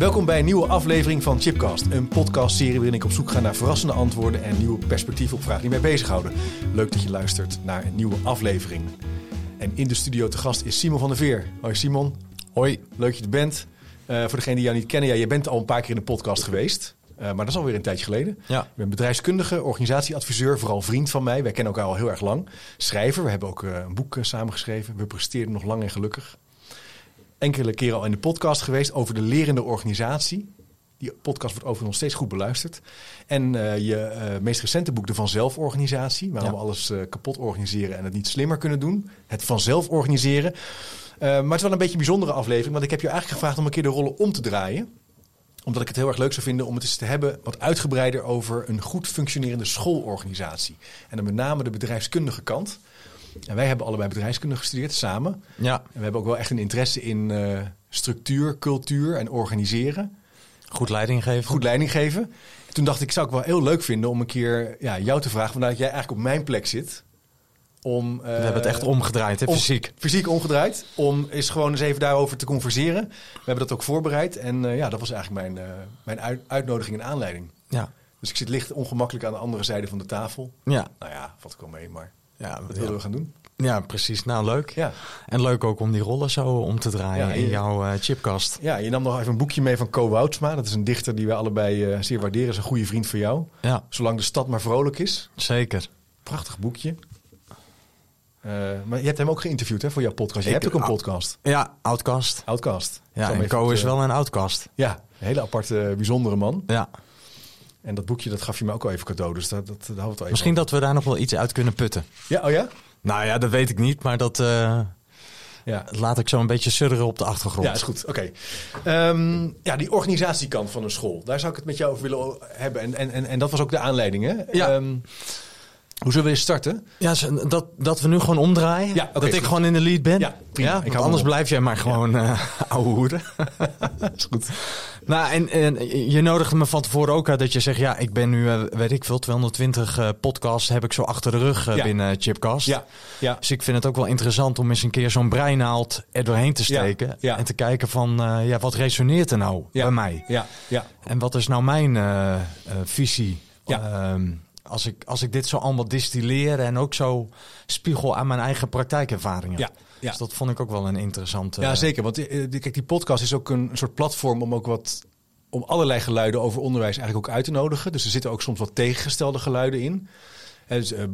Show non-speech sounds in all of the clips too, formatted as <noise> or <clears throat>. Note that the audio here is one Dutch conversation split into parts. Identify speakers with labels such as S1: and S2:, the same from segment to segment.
S1: Welkom bij een nieuwe aflevering van Chipcast, een podcastserie waarin ik op zoek ga naar verrassende antwoorden en nieuwe perspectieven op vragen die mij bezighouden. Leuk dat je luistert naar een nieuwe aflevering. En in de studio te gast is Simon van der Veer. Hoi Simon.
S2: Hoi.
S1: Leuk dat je er bent. Uh, voor degenen die jou niet kennen, ja, je bent al een paar keer in de podcast geweest. Uh, maar dat is alweer een tijdje geleden.
S2: Ja.
S1: Ik ben bedrijfskundige, organisatieadviseur, vooral vriend van mij. Wij kennen elkaar al heel erg lang. Schrijver, we hebben ook uh, een boek samengeschreven. We presteerden nog lang en gelukkig enkele keren al in de podcast geweest over de lerende organisatie. Die podcast wordt overigens nog steeds goed beluisterd. En uh, je uh, meest recente boek, De Vanzelforganisatie. Waarom ja. we alles uh, kapot organiseren en het niet slimmer kunnen doen. Het vanzelf organiseren. maar het is wel een beetje een bijzondere aflevering. Want ik heb je eigenlijk gevraagd om een keer de rollen om te draaien. Omdat ik het heel erg leuk zou vinden om het eens te hebben wat uitgebreider over een goed functionerende schoolorganisatie. En dan met name de bedrijfskundige kant. En wij hebben allebei bedrijfskunde gestudeerd samen.
S2: Ja.
S1: En we hebben ook wel echt een interesse in uh, structuur, cultuur en organiseren.
S2: Goed leiding geven.
S1: Goed leiding geven. En toen dacht ik, zou ik wel heel leuk vinden om een keer ja, jou te vragen, vanuit jij eigenlijk op mijn plek zit. Om, uh,
S2: we hebben het echt omgedraaid, hè,
S1: om,
S2: fysiek.
S1: Fysiek omgedraaid. Om eens gewoon eens even daarover te converseren. We hebben dat ook voorbereid. En uh, ja, dat was eigenlijk mijn, uh, mijn uit, uitnodiging en aanleiding.
S2: Ja.
S1: Dus ik zit licht ongemakkelijk aan de andere zijde van de tafel.
S2: Ja.
S1: Nou ja, valt ik wel mee, maar
S2: ja,
S1: wat willen we gaan doen?
S2: Ja, precies. Nou, leuk.
S1: Ja.
S2: En leuk ook om die rollen zo om te draaien
S1: Ja,
S2: in jouw eh, chipkast.
S1: Ja, je nam nog even een boekje mee van Co Woutsma. Dat is een dichter die wij allebei eh, zeer waarderen. is een goede vriend van jou.
S2: Ja,
S1: Zolang de stad maar vrolijk is.
S2: zeker.
S1: Prachtig boekje. Eh, maar je hebt hem ook geïnterviewd hè, voor jouw podcast. Je
S2: Ik-
S1: hebt ook een podcast.
S2: Ja, outcast.
S1: Outcast.
S2: Ja, en Co is wel een outcast.
S1: Ja, een hele aparte, bijzondere man.
S2: Ja.
S1: En dat boekje dat gaf je me ook al even cadeau. Dus dat, dat, daar hadden we het al even
S2: Misschien
S1: over.
S2: dat we daar nog wel iets uit kunnen putten.
S1: Ja, oh ja?
S2: Nou ja, dat weet ik niet, maar dat eh,
S1: Ja.
S2: laat ik zo een beetje surren op de achtergrond.
S1: Ja, is goed. Oké. Ehm, ja, die organisatiekant van een school. Daar zou ik het met jou over willen hebben. En, en, en, en dat was ook de aanleiding, hè?
S2: Ja.
S1: Ehm, hoe zullen we eens starten?
S2: Ja, dat, dat we nu gewoon omdraaien.
S1: Ja,
S2: dat ik gewoon in de lead ben.
S1: Ja, prima.
S2: Ja,
S1: Ik
S2: anders blijf jij maar gewoon <laughs> ouwe hoeren. <laughs>
S1: is goed.
S2: nou, en, en je nodigde me van tevoren ook uit dat je zegt... ja, ik ben nu, eh, weet ik veel, 220 eh, podcasts heb ik zo achter de rug
S1: Ja.
S2: binnen Chipcast.
S1: Ja, ja.
S2: Dus ik vind het ook wel interessant om eens een keer zo'n breinaald er doorheen te
S1: Ja,
S2: steken.
S1: ja.
S2: En te kijken van, ja, wat resoneert er nou
S1: Ja.
S2: bij mij?
S1: Ja, ja.
S2: En wat is nou mijn visie?
S1: Ja.
S2: Ehm, als, ik, als ik dit zo allemaal distilleer en ook zo spiegel aan mijn eigen praktijkervaringen.
S1: Ja, ja.
S2: Dus dat vond ik ook wel een interessante...
S1: Ja, zeker. Want eh, die- kijk, die podcast is ook een soort platform om ook wat om allerlei geluiden over onderwijs eigenlijk ook uit te nodigen. Dus er zitten ook soms wat tegengestelde geluiden in. Dus, eh, eh,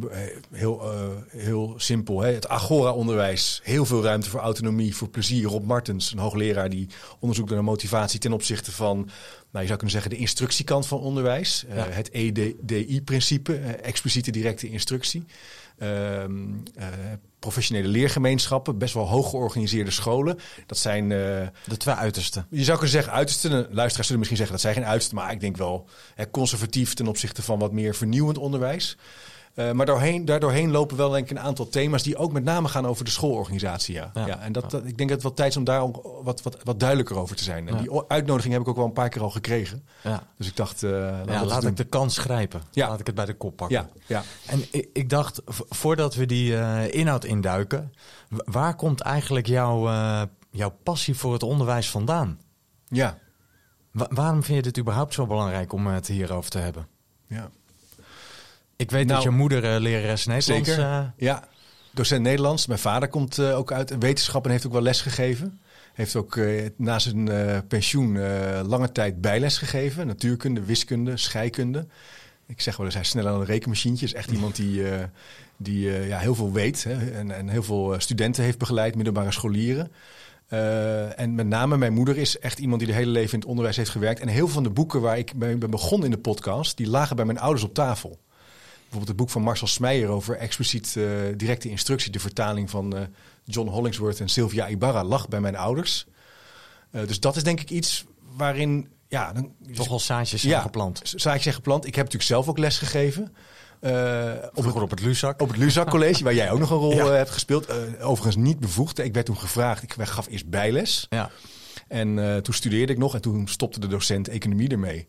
S1: heel, eh, heel simpel. Hè. Het Agora-onderwijs. Heel veel ruimte voor autonomie, voor plezier. Rob Martens, een hoogleraar die onderzoekt naar motivatie ten opzichte van, nou, je zou kunnen zeggen, de instructiekant van onderwijs.
S2: Ja.
S1: Het EDI-principe, expliciete directe instructie. Ehm, eh, professionele leergemeenschappen, best wel hoog georganiseerde scholen. Dat zijn,
S2: De twee uitersten.
S1: je zou kunnen zeggen uitersten. Luisteraars zullen misschien zeggen dat zijn geen uitersten, maar ik denk wel hè, conservatief ten opzichte van wat meer vernieuwend onderwijs. Eh, maar doorheen, daardoorheen lopen wel denk ik een aantal thema's die ook met name gaan over de schoolorganisatie. Ja. Ja.
S2: Ja.
S1: en dat, dat- ik denk dat het wel tijd is om daar ook wat, wat, wat duidelijker over te zijn. En die uitnodiging heb ik ook wel een paar keer al gekregen.
S2: Ja.
S1: Dus ik dacht, eh,
S2: laat ik de kans grijpen.
S1: Ja.
S2: Laat ik het bij de kop pakken.
S1: Ja, ja.
S2: En ik, ik dacht, voordat we die eh, inhoud induiken, waar komt eigenlijk jouw, jouw passie voor het onderwijs vandaan?
S1: ja,
S2: Wa- waarom vind je dit überhaupt zo belangrijk om het hierover te hebben?
S1: ja.
S2: Ik weet
S1: Nou,
S2: dat je moeder eh, lerares Nederlands...
S1: Zeker.
S2: eh,
S1: Ja, docent Nederlands. Mijn vader komt eh, ook uit wetenschap en heeft ook wel les gegeven. Heeft ook eh, na zijn pensioen lange tijd bijles gegeven. Natuurkunde, wiskunde, scheikunde. Ik zeg wel eens, hij is sneller dan een rekenmachientje. Is echt iemand die, die ja, heel veel weet. Hè, en, en heel veel studenten heeft begeleid, middelbare scholieren. En met name mijn moeder is echt iemand die de hele leven in het onderwijs heeft gewerkt. En heel veel van de boeken waar ik mee ben begonnen in de podcast, die lagen bij mijn ouders op tafel. Bijvoorbeeld het boek van Marcel Smeijer over expliciet eh, directe instructie. De vertaling van eh, John Hollingsworth en Sylvia Ibarra lag bij mijn ouders. Eh, dus dat is denk ik iets waarin... Ja, dan,
S2: Toch al zaadjes zijn
S1: Ja.
S2: geplant.
S1: zaadjes zijn geplant. Ik heb natuurlijk zelf ook les gegeven. op,
S2: Vroeger op het Luzak.
S1: op het Luzak College, waar jij ook nog een rol <laughs>
S2: Ja.
S1: hebt gespeeld. Overigens niet bevoegd. Ik werd toen gevraagd. Ik gaf eerst bijles.
S2: Ja.
S1: En toen studeerde ik nog. En toen stopte de docent economie ermee.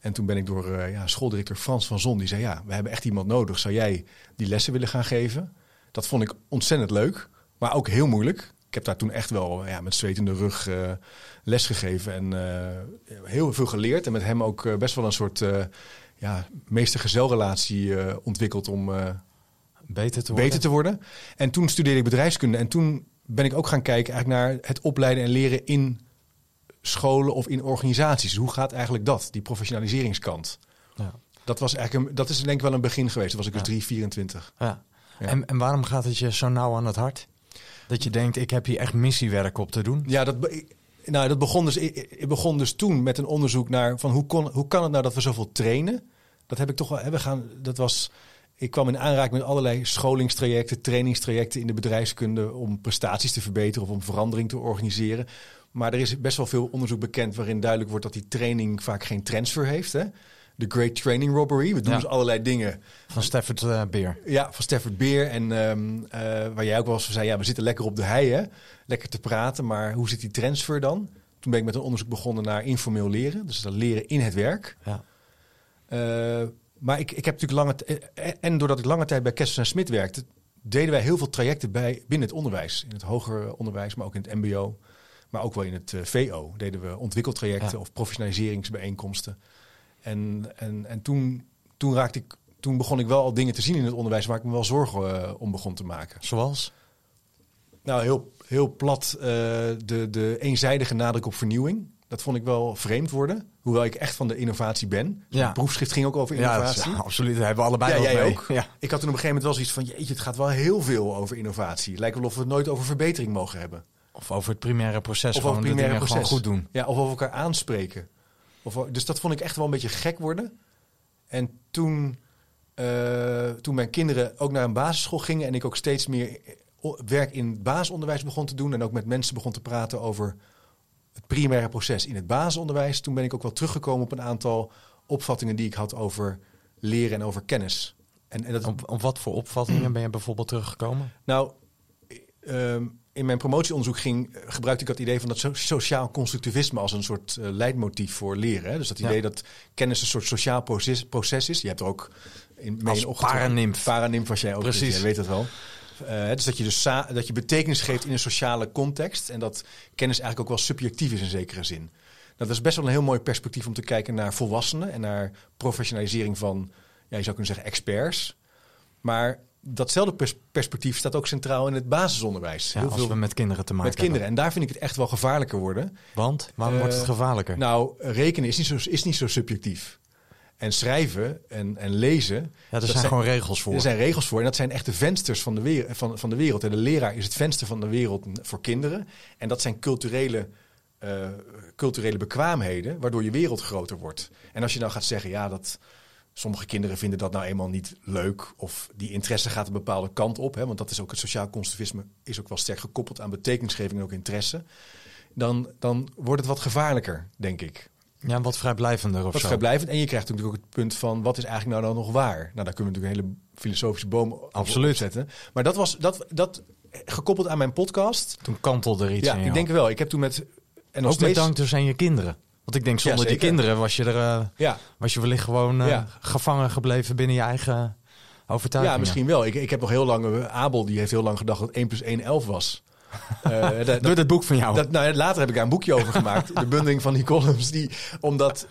S1: En toen ben ik door eh, ja, schooldirecteur Frans van Zon. Die zei, ja, we hebben echt iemand nodig. Zou jij die lessen willen gaan geven? Dat vond ik ontzettend leuk. Maar ook heel moeilijk. Ik heb daar toen echt wel ja, met zweet in de rug eh, les gegeven. En eh, heel veel geleerd. En met hem ook best wel een soort... ja, meester-gezelrelatie ontwikkeld om
S2: Beter te worden.
S1: beter te worden. En toen studeerde ik bedrijfskunde. En toen ben ik ook gaan kijken eigenlijk naar het opleiden en leren in scholen of in organisaties. Hoe gaat eigenlijk dat, die professionaliseringskant?
S2: Ja.
S1: Dat, was eigenlijk een, dat is denk ik wel een begin geweest. Toen was ik dus
S2: Ja.
S1: 3, 24.
S2: Ja.
S1: Ja.
S2: En, en waarom gaat het je zo nauw aan het hart? Dat je denkt, ik heb hier echt missiewerk op te doen.
S1: Ja, dat, nou, dat begon, dus, ik begon dus toen met een onderzoek naar van hoe, kon, hoe kan het nou dat we zoveel trainen? Dat heb ik toch wel hebben gaan. Dat was. Ik kwam in aanraking met allerlei scholingstrajecten, trainingstrajecten in de bedrijfskunde om prestaties te verbeteren of om verandering te organiseren. Maar er is best wel veel onderzoek bekend waarin duidelijk wordt dat die training vaak geen transfer heeft. Hè? De Great Training Robbery. We doen
S2: Ja.
S1: dus allerlei dingen
S2: Van Stafford eh, Beer.
S1: ja, van Stafford Beer. En ehm, eh, waar jij ook wel eens van zei, ja, we zitten lekker op de hei, hè? Lekker te praten, maar hoe zit die transfer dan? Toen ben ik met een onderzoek begonnen naar informeel leren. Dus dat leren in het werk.
S2: Ja.
S1: Eh, maar ik, ik heb natuurlijk lange... En doordat ik lange tijd bij Kessels en Smit werkte... deden wij heel veel trajecten bij, binnen het onderwijs. In het hoger onderwijs, maar ook in het mbo. Maar ook wel in het eh, VO deden we ontwikkeltrajecten
S2: Ja.
S1: of professionaliseringsbijeenkomsten. En, en, en toen, toen, raakte ik, toen begon ik wel al dingen te zien in het onderwijs... waar ik me wel zorgen eh, om begon te maken.
S2: Zoals?
S1: Nou, heel, heel plat eh, de, de eenzijdige nadruk op vernieuwing. Dat vond ik wel vreemd worden. Hoewel ik echt van de innovatie ben.
S2: Ja.
S1: Het proefschrift ging ook over
S2: Ja,
S1: innovatie.
S2: is- absoluut. Daar hebben we allebei
S1: Ja, jij
S2: mee.
S1: ook.
S2: Ja.
S1: Ik had toen op een gegeven moment wel zoiets van... jeetje, het gaat wel heel veel over innovatie. Het lijkt wel of we het nooit over verbetering mogen hebben.
S2: Of over het primaire proces.
S1: Of over het primaire proces.
S2: goed doen.
S1: Ja, of over elkaar aanspreken. Of, dus dat vond ik echt wel een beetje gek worden. En toen, eh, toen mijn kinderen ook naar een basisschool gingen... en ik ook steeds meer o- werk in het basisonderwijs begon te doen... en ook met mensen begon te praten over het primaire proces in het basisonderwijs... toen ben ik ook wel teruggekomen op een aantal opvattingen die ik had over leren en over kennis. En, en dat,
S2: Op, op wat voor opvattingen ben je bijvoorbeeld teruggekomen?
S1: nou, ehm, in mijn promotieonderzoek ging, eh, gebruikte ik dat idee van dat so- sociaal constructivisme als een soort eh, leidmotief voor leren. Hè? Dus dat
S2: Ja.
S1: idee dat kennis een soort sociaal proces, proces is. Je hebt er ook in in ochtend-
S2: paranimf.
S1: Paranimf was jij ook.
S2: Precies.
S1: dus jij weet het wel. Eh, dus dat je dus dat je betekenis geeft in een sociale context en dat kennis eigenlijk ook wel subjectief is in zekere zin. Nou, dat is best wel een heel mooi perspectief om te kijken naar volwassenen en naar professionalisering van, ja, je zou kunnen zeggen, experts. Maar datzelfde pers- perspectief staat ook centraal in het basisonderwijs.
S2: Ja,
S1: heel
S2: als
S1: veel
S2: we met kinderen te maken
S1: met kinderen.
S2: hebben.
S1: En daar vind ik het echt wel gevaarlijker worden.
S2: Want? Waarom wordt het
S1: Eh,
S2: gevaarlijker?
S1: Nou, rekenen is niet zo, is niet zo subjectief. En schrijven en, en lezen.
S2: ja, er
S1: dat
S2: zijn, gewoon regels voor.
S1: Er zijn regels voor. En dat zijn echt de vensters van de, wereld, van, van de wereld. En de leraar is het venster van de wereld voor kinderen. En dat zijn culturele, eh, culturele bekwaamheden, waardoor je wereld groter wordt. En als je nou gaat zeggen, ja, dat. Sommige kinderen vinden dat nou eenmaal niet leuk. Of die interesse gaat een bepaalde kant op. Hè, want dat is ook het sociaal constructivisme is ook wel sterk gekoppeld aan betekenisgeving en ook interesse. Dan, dan wordt het wat gevaarlijker, denk ik.
S2: Ja, wat vrijblijvender of
S1: Wat
S2: zo.
S1: vrijblijvend. En je krijgt natuurlijk ook het punt van wat is eigenlijk nou dan nog waar? Nou, daar kunnen we natuurlijk een hele filosofische boom
S2: Absoluut.
S1: opzetten. Maar dat was dat, dat gekoppeld aan mijn podcast.
S2: Toen kantelde er iets
S1: Ja,
S2: in
S1: ik
S2: jou.
S1: denk wel. Ik heb toen met en nog
S2: Ook met dank dus aan je kinderen. Want ik denk, zonder die
S1: zeker.
S2: kinderen was je er... eh,
S1: Ja,
S2: was je wellicht gewoon eh,
S1: Ja.
S2: gevangen gebleven binnen je eigen overtuiging.
S1: ja, misschien wel. Ik, ik heb nog heel lang. eh, Abel die heeft heel lang gedacht dat 1 plus 1 11 was. <laughs> Dat- dat-
S2: Door dit boek van jou.
S1: Dat, nou, ja, later heb ik daar een boekje over gemaakt. <laughs> de bundeling van die columns. Die, omdat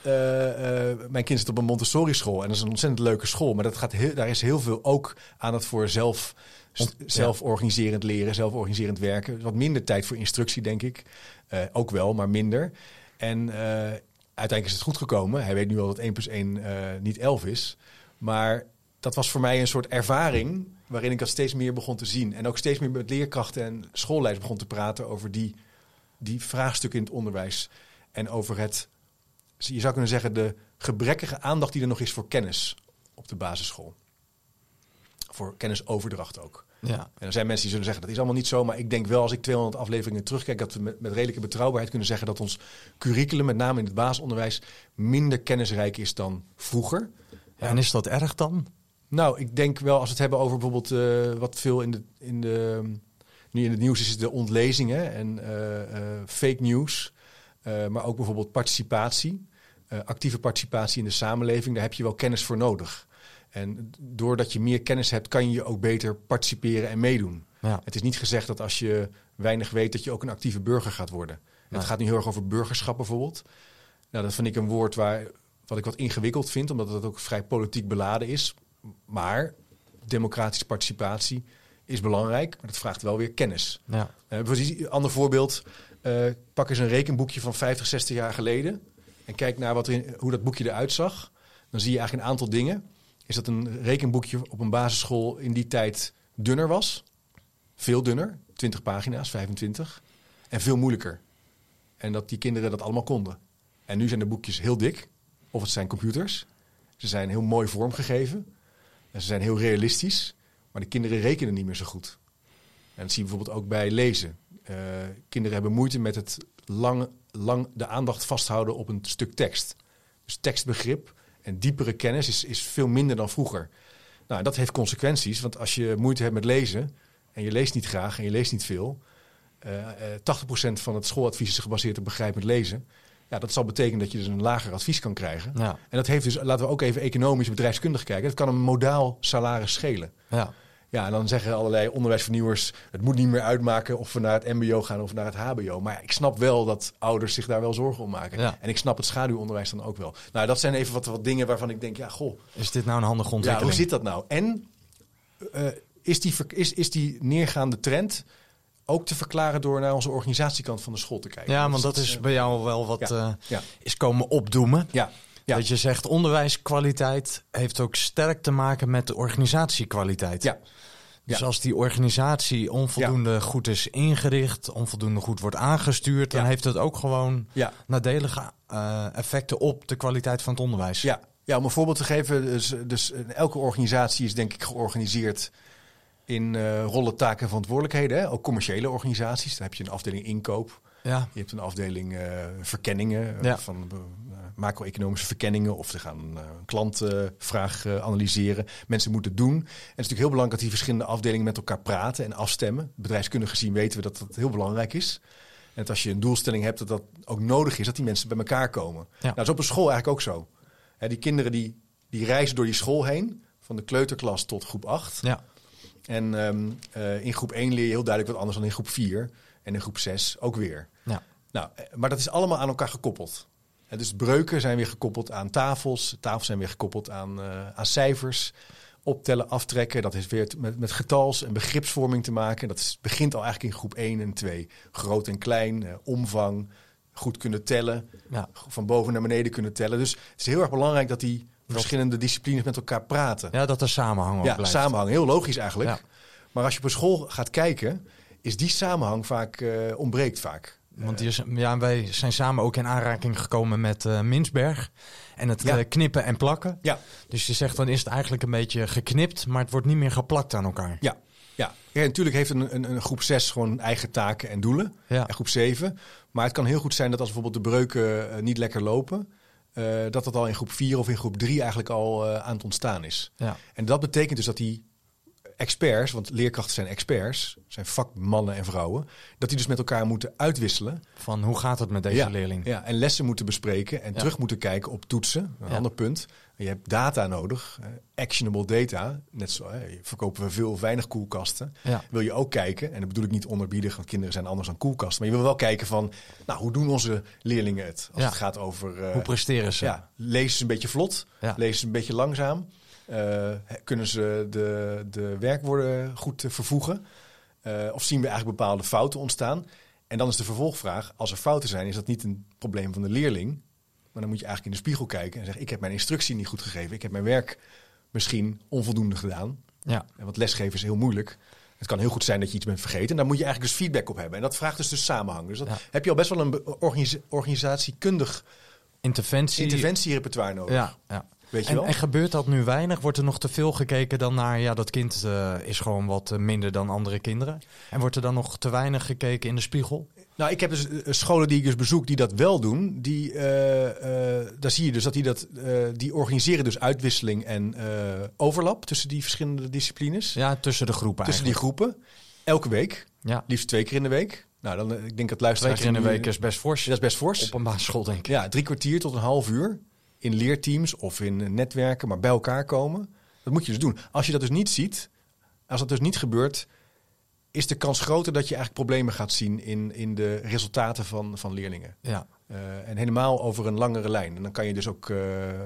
S1: mijn kind zit op een Montessori school. En dat is een ontzettend leuke school. Maar dat gaat heel, daar is heel veel ook aan het voor zelf,
S2: Ont-
S1: zelforganiserend leren, zelforganiserend werken. Wat minder tijd voor instructie, denk ik. Ook wel, maar minder. En eh, uiteindelijk is het goed gekomen. Hij weet nu al dat 1 plus 1 eh, niet 11 is. Maar dat was voor mij een soort ervaring waarin ik dat steeds meer begon te zien. En ook steeds meer met leerkrachten en schoolleiders begon te praten over die, die vraagstukken in het onderwijs. En over het, je zou kunnen zeggen, de gebrekkige aandacht die er nog is voor kennis op de basisschool. Voor kennisoverdracht ook.
S2: Ja.
S1: En er zijn mensen die zullen zeggen dat is allemaal niet zo. Maar ik denk wel als ik 200 afleveringen terugkijk, dat we met, met redelijke betrouwbaarheid kunnen zeggen dat ons curriculum, met name in het basisonderwijs, minder kennisrijk is dan vroeger.
S2: Ja, en is dat erg dan?
S1: Nou, ik denk wel als we het hebben over bijvoorbeeld eh, wat veel in de, in de nu in het nieuws is, de ontlezingen en eh, eh, fake news, maar ook bijvoorbeeld participatie, actieve participatie in de samenleving. Daar heb je wel kennis voor nodig. En doordat je meer kennis hebt, kan je ook beter participeren en meedoen.
S2: Ja.
S1: Het is niet gezegd dat als je weinig weet, dat je ook een actieve burger gaat worden.
S2: Nee.
S1: Het gaat nu heel erg over burgerschap bijvoorbeeld. Nou, dat vind ik een woord waar, wat ik wat ingewikkeld vind, omdat het ook vrij politiek beladen is. Maar democratische participatie is belangrijk, maar dat vraagt wel weer kennis.
S2: Ja.
S1: Uh, een ander voorbeeld, eh, pak eens een rekenboekje van 50, 60 jaar geleden en kijk naar wat er in, hoe dat boekje eruit zag. Dan zie je eigenlijk een aantal dingen. Is dat een rekenboekje op een basisschool in die tijd dunner was? Veel dunner, 20 pagina's, 25. En veel moeilijker. En dat die kinderen dat allemaal konden. En nu zijn de boekjes heel dik. Of het zijn computers. Ze zijn heel mooi vormgegeven. En ze zijn heel realistisch. Maar de kinderen rekenen niet meer zo goed. En dat zie je bijvoorbeeld ook bij lezen. Uh, kinderen hebben moeite met het lang, lang de aandacht vasthouden op een stuk tekst. Dus tekstbegrip en diepere kennis is, is veel minder dan vroeger. Nou, dat heeft consequenties. Want als je moeite hebt met lezen en je leest niet graag en je leest niet veel. Uh, uh, 80% van het schooladvies is gebaseerd op begrijpend lezen. Ja, dat zal betekenen dat je dus een lager advies kan krijgen.
S2: Ja.
S1: En dat heeft dus, laten we ook even economisch bedrijfskundig kijken. Dat kan een modaal salaris schelen.
S2: Ja.
S1: Ja, en dan zeggen allerlei onderwijsvernieuwers... het moet niet meer uitmaken of we naar het mbo gaan of naar het hbo. Maar ik snap wel dat ouders zich daar wel zorgen om maken.
S2: Ja.
S1: En ik snap het schaduwonderwijs dan ook wel. Nou, dat zijn even wat, wat dingen waarvan ik denk... ja, goh,
S2: Is dit nou een handige
S1: ja,
S2: ontwikkeling?
S1: hoe zit dat nou? En uh, is, die, is, is die neergaande trend ook te verklaren door naar onze organisatiekant van de school te kijken?
S2: Ja, want dat is
S1: uh,
S2: bij jou wel wat
S1: ja,
S2: uh,
S1: ja.
S2: is komen opdoemen.
S1: Ja, ja.
S2: Dat je zegt onderwijskwaliteit heeft ook sterk te maken met de organisatiekwaliteit.
S1: Ja.
S2: Dus
S1: Ja.
S2: als die organisatie onvoldoende goed is ingericht, onvoldoende goed wordt aangestuurd, dan heeft het ook gewoon
S1: Ja.
S2: nadelige uh, effecten op de kwaliteit van het onderwijs.
S1: Ja. ja, om een voorbeeld te geven. Dus, dus elke organisatie is denk ik georganiseerd in uh, rollen, taken en verantwoordelijkheden. Hè? Ook commerciële organisaties. Dan heb je een afdeling inkoop.
S2: Ja.
S1: Je hebt een afdeling uh, verkenningen
S2: Ja.
S1: van macro-economische verkenningen. Of ze gaan uh, een klantvraag analyseren. Mensen moeten het doen. En het is natuurlijk heel belangrijk dat die verschillende afdelingen met elkaar praten en afstemmen. Bedrijfskundig gezien weten we dat dat heel belangrijk is. En dat als je een doelstelling hebt, dat dat ook nodig is dat die mensen bij elkaar komen.
S2: Ja.
S1: Nou, dat is op een school eigenlijk ook zo. Hè, die kinderen die, die reizen door die school heen, van de kleuterklas tot groep 8.
S2: Ja.
S1: En um, uh, in groep 1 leer je heel duidelijk wat anders dan in groep 4. En in groep 6 ook weer.
S2: Ja.
S1: Nou, maar dat is allemaal aan elkaar gekoppeld. Dus breuken zijn weer gekoppeld aan tafels. Tafels zijn weer gekoppeld aan, uh, aan cijfers. Optellen, aftrekken. Dat is weer met, met getals- en begripsvorming te maken. Dat is, begint al eigenlijk in groep 1 en 2. Groot en klein, uh, omvang, goed kunnen tellen.
S2: Ja.
S1: Van boven naar beneden kunnen tellen. Dus het is heel erg belangrijk dat die verschillende disciplines met elkaar praten.
S2: Ja, dat er samenhang
S1: Ja,
S2: blijft.
S1: samenhang. Heel logisch eigenlijk.
S2: Ja.
S1: Maar als je op een school gaat kijken, is die samenhang vaak uh, ontbreekt vaak.
S2: Want die is, ja, wij zijn samen ook in aanraking gekomen met uh, Minsberg. En het
S1: Ja.
S2: uh, knippen en plakken.
S1: Ja,
S2: Dus je zegt dan is het eigenlijk een beetje geknipt, maar het wordt niet meer geplakt aan elkaar.
S1: ja, ja. ja natuurlijk heeft een, een, een groep 6 gewoon eigen taken en doelen.
S2: Ja.
S1: En groep 7. Maar het kan heel goed zijn dat als bijvoorbeeld de breuken uh, niet lekker lopen, uh, dat dat al in groep 4 of in groep 3 eigenlijk al aan het ontstaan is.
S2: Ja.
S1: En dat betekent dus dat die experts, want leerkrachten zijn experts, zijn vakmannen en vrouwen, dat die dus met elkaar moeten uitwisselen.
S2: Van hoe gaat het met deze
S1: ja,
S2: leerling?
S1: Ja, en lessen moeten bespreken en
S2: Ja.
S1: terug moeten kijken op toetsen. Een
S2: Ja.
S1: ander punt. Je hebt data nodig, eh, actionable data. Net zo hè, verkopen we veel of weinig koelkasten. Wil je ook kijken, en dat bedoel ik niet onderbiedig, want kinderen zijn anders dan koelkasten. Maar je wil wel kijken van, nou, hoe doen onze leerlingen het? Als het gaat over... eh,
S2: Hoe presteren ze?
S1: ja, lezen ze een beetje vlot? Lezen ze een beetje langzaam? Uh, kunnen ze de, de werkwoorden goed uh, vervoegen? Uh, of zien we eigenlijk bepaalde fouten ontstaan? En dan is de vervolgvraag: als er fouten zijn, is dat niet een probleem van de leerling. Maar dan moet je eigenlijk in de spiegel kijken en zeggen: Ik heb mijn instructie niet goed gegeven. Ik heb mijn werk misschien onvoldoende gedaan.
S2: Ja.
S1: En want lesgeven is heel moeilijk. Het kan heel goed zijn dat je iets bent vergeten. En daar moet je eigenlijk dus feedback op hebben. En dat vraagt dus dus samenhang. Dus dat
S2: Ja.
S1: heb je al best wel een organis organisatiekundig
S2: Interventie.
S1: interventierepertoire nodig.
S2: Ja, ja.
S1: Weet je
S2: En,
S1: wel?
S2: en gebeurt dat nu weinig? Wordt er nog te veel gekeken dan naar, ja, dat kind eh, is gewoon wat eh, minder dan andere kinderen? En wordt er dan nog te weinig gekeken in de spiegel?
S1: Nou, ik heb dus eh, scholen die ik dus bezoek die dat wel doen. Die, daar zie je dus dat die dat, die organiseren dus uitwisseling en overlap tussen die verschillende disciplines.
S2: Ja, tussen de groepen
S1: tussen die groepen. Elke week.
S2: Ja,
S1: Liefst twee keer in de week. Nou, dan, ik denk dat
S2: twee
S1: luisteraars...
S2: keer in de week is best fors.
S1: Dat is best fors.
S2: Op een basisschool, denk ik.
S1: Ja, drie kwartier tot een half uur in leerteams of in netwerken, maar bij elkaar komen. Dat moet je dus doen. Als je dat dus niet ziet, als dat dus niet gebeurt, is de kans groter dat je eigenlijk problemen gaat zien in, in de resultaten van, van leerlingen.
S2: Ja.
S1: Eh, en helemaal over een langere lijn. En dan kan je dus ook eh,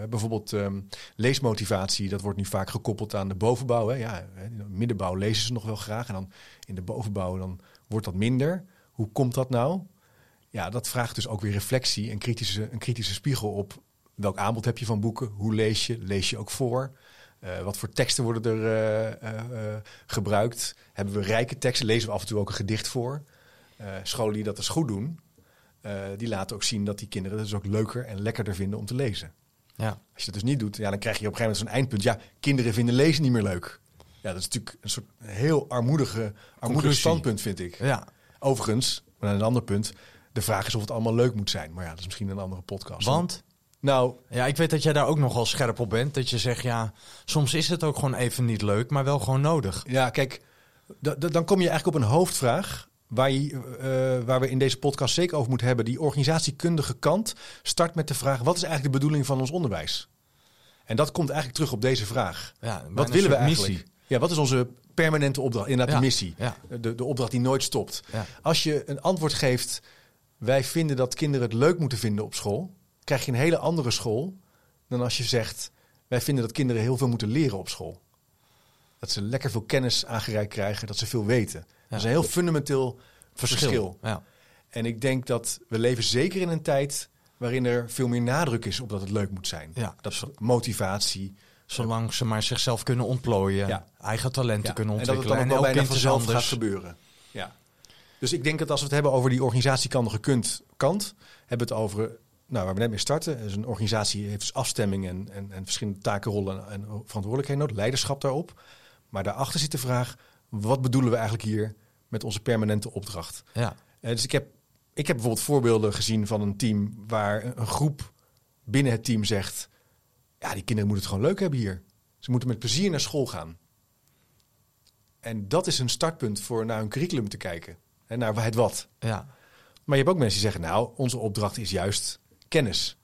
S1: bijvoorbeeld ehm, leesmotivatie, dat wordt nu vaak gekoppeld aan de bovenbouw. Hè. Ja, hè, in de middenbouw lezen ze nog wel graag. En dan in de bovenbouw dan wordt dat minder. Hoe komt dat nou? Ja, dat vraagt dus ook weer reflectie en kritische, een kritische spiegel op welk aanbod heb je van boeken, hoe lees je, lees je ook voor, Eh, wat voor teksten worden er eh, eh, gebruikt, hebben we rijke teksten, lezen we af en toe ook een gedicht voor. Scholen die dat dus goed doen, die laten ook zien dat die kinderen het dus ook leuker en lekkerder vinden om te lezen.
S2: Ja.
S1: Als je dat dus niet doet, ja, dan krijg je op een gegeven moment zo'n eindpunt. Ja, kinderen vinden lezen niet meer leuk. Ja, dat is natuurlijk een soort heel armoedige, armoedig standpunt, vind ik.
S2: ja.
S1: Overigens, maar een ander punt. De vraag is of het allemaal leuk moet zijn. Maar ja, dat is misschien een andere podcast.
S2: Want,
S1: Nou,
S2: ja, ik weet dat jij daar ook nogal scherp op bent. Dat je zegt, ja, soms is het ook gewoon even niet leuk, maar wel gewoon nodig.
S1: ja, kijk, da- da- dan kom je eigenlijk op een hoofdvraag. Waar, je, eh, waar we in deze podcast zeker over moeten hebben. Die organisatiekundige kant start met de vraag: wat is eigenlijk de bedoeling van ons onderwijs? En dat komt eigenlijk terug op deze vraag.
S2: Ja,
S1: Wat willen we eigenlijk?
S2: missie.
S1: Ja, wat is onze permanente opdracht? Inderdaad,
S2: Ja,
S1: de missie.
S2: ja.
S1: De, de opdracht die nooit stopt. Als je een antwoord geeft, wij vinden dat kinderen het leuk moeten vinden op school, krijg je een hele andere school dan als je zegt, wij vinden dat kinderen heel veel moeten leren op school. Dat ze lekker veel kennis aangereikt krijgen, dat ze veel weten. Dat is een heel fundamenteel verschil.
S2: Ja.
S1: En ik denk dat we leven zeker in een tijd waarin er veel meer nadruk is op dat het leuk moet zijn.
S2: Ja.
S1: Dat is motivatie.
S2: Zolang ze maar zichzelf kunnen ontplooien,
S1: Ja.
S2: eigen talenten
S1: Ja.
S2: kunnen
S1: En dat het
S2: ontwikkelen.
S1: dan ook bijna vanzelf gaat gebeuren. Ja. Dus ik denk dat als we het hebben over die organisatiekandige kunt, kant, hebben we het over, nou, waar we net mee starten. Dus een organisatie heeft dus afstemming en, en, en verschillende taken, rollen en verantwoordelijkheden nodig, leiderschap daarop. Maar daarachter zit de vraag, wat bedoelen we eigenlijk hier met onze permanente opdracht?
S2: Ja.
S1: Eh, dus ik heb, ik heb bijvoorbeeld voorbeelden gezien van een team waar een, een groep binnen het team zegt: Ja, die kinderen moeten het gewoon leuk hebben hier. Ze moeten met plezier naar school gaan. En dat is een startpunt voor naar hun curriculum te kijken. En naar het wat.
S2: ja.
S1: Maar je hebt ook mensen die zeggen: Nou, onze opdracht is juist kennis.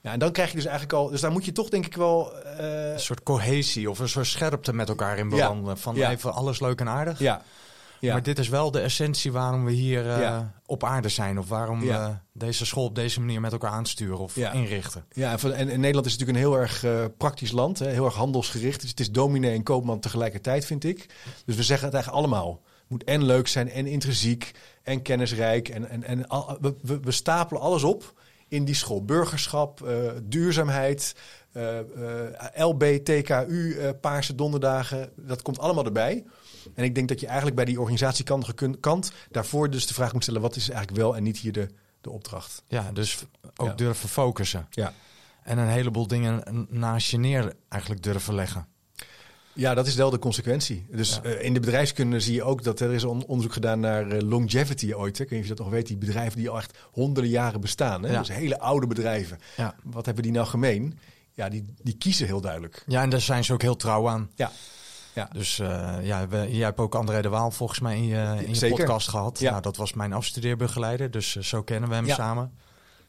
S1: Ja, en dan krijg je dus eigenlijk al. Dus daar moet je toch, denk ik wel. eh,
S2: Een soort cohesie of een soort scherpte met elkaar in bewandelen. Van
S1: Ja.
S2: even alles leuk en aardig.
S1: ja. Ja.
S2: Maar dit is wel de essentie waarom we hier eh, op aarde zijn. Of waarom we deze school op deze manier met elkaar aansturen of
S1: Ja.
S2: inrichten.
S1: Ja, en, en Nederland is natuurlijk een heel erg eh, praktisch land, hè, heel erg handelsgericht. Dus het is dominee en koopman tegelijkertijd, vind ik. Dus we zeggen het eigenlijk allemaal. Het moet en leuk zijn, en intrinsiek, en kennisrijk. En, en, en al- we, we stapelen alles op in die school. Burgerschap, eh, duurzaamheid, eh, eh, LBTKU, Paarse Donderdagen. Dat komt allemaal erbij. En ik denk dat je eigenlijk bij die organisatiekantige kun- kant daarvoor dus de vraag moet stellen... wat is eigenlijk wel en niet hier de, de opdracht?
S2: Ja, dus ook
S1: Ja.
S2: durven focussen.
S1: Ja.
S2: En een heleboel dingen naast je neer eigenlijk durven leggen.
S1: Ja, dat is wel de consequentie. Dus
S2: Ja.
S1: eh, in de bedrijfskunde zie je ook dat er is een onderzoek gedaan naar eh, longevity ooit. Hè. Ik weet niet of je dat nog weet, die bedrijven die al echt honderden jaren bestaan. Hè.
S2: Ja.
S1: Dus hele oude bedrijven.
S2: Ja.
S1: Wat hebben die nou gemeen? Ja, die, die kiezen heel duidelijk.
S2: ja, en daar zijn ze ook heel trouw aan.
S1: Ja. Ja.
S2: Dus eh, ja, we, jij hebt ook André de Waal volgens mij in je, in je podcast gehad.
S1: Ja.
S2: Nou, dat was mijn afstudeerbegeleider, dus zo kennen we hem
S1: Ja.
S2: samen.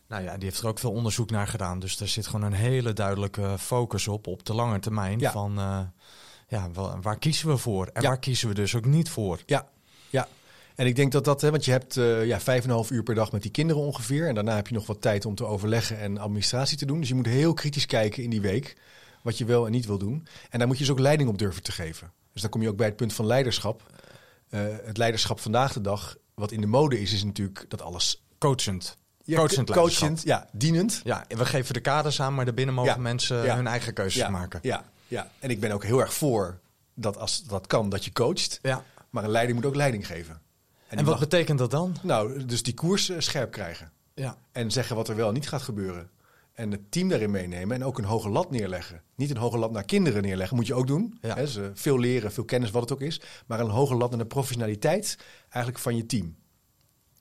S2: Nou ja, die heeft er ook veel onderzoek naar gedaan. Dus er zit gewoon een hele duidelijke focus op, op de lange termijn.
S1: Ja.
S2: Van ja, wa- waar kiezen we voor? En
S1: Ja.
S2: waar kiezen we dus ook niet voor?
S1: Ja, ja. En ik denk dat dat, hè, want je hebt eh ja, vijf en een half uur per dag met die kinderen ongeveer. En daarna heb je nog wat tijd om te overleggen en administratie te doen. Dus je moet heel kritisch kijken in die week wat je wel en niet wil doen. En daar moet je dus ook leiding op durven te geven. Dus dan kom je ook bij het punt van leiderschap. Eh, het leiderschap vandaag de dag, wat in de mode is, is natuurlijk dat alles...
S2: Coachend.
S1: Ja,
S2: Coachend
S1: coachend, ja, dienend.
S2: Ja, we geven de kaders aan, maar daarbinnen mogen
S1: Ja.
S2: mensen
S1: Ja.
S2: hun eigen keuzes
S1: ja,
S2: maken.
S1: Ja, ja, en ik ben ook heel erg voor dat als dat kan, dat je coacht.
S2: Ja.
S1: Maar een leider moet ook leiding geven.
S2: En, wat
S1: mag-
S2: betekent dat dan?
S1: Nou, dus die koers eh, scherp krijgen.
S2: Ja.
S1: En zeggen wat er wel en niet gaat gebeuren. en het team daarin meenemen en ook een hoge lat neerleggen. Niet een hoge lat naar kinderen neerleggen, moet je ook doen.
S2: Ja.
S1: Eh, veel leren, veel kennis, wat het ook is. Maar een hoge lat naar de professionaliteit eigenlijk van je team.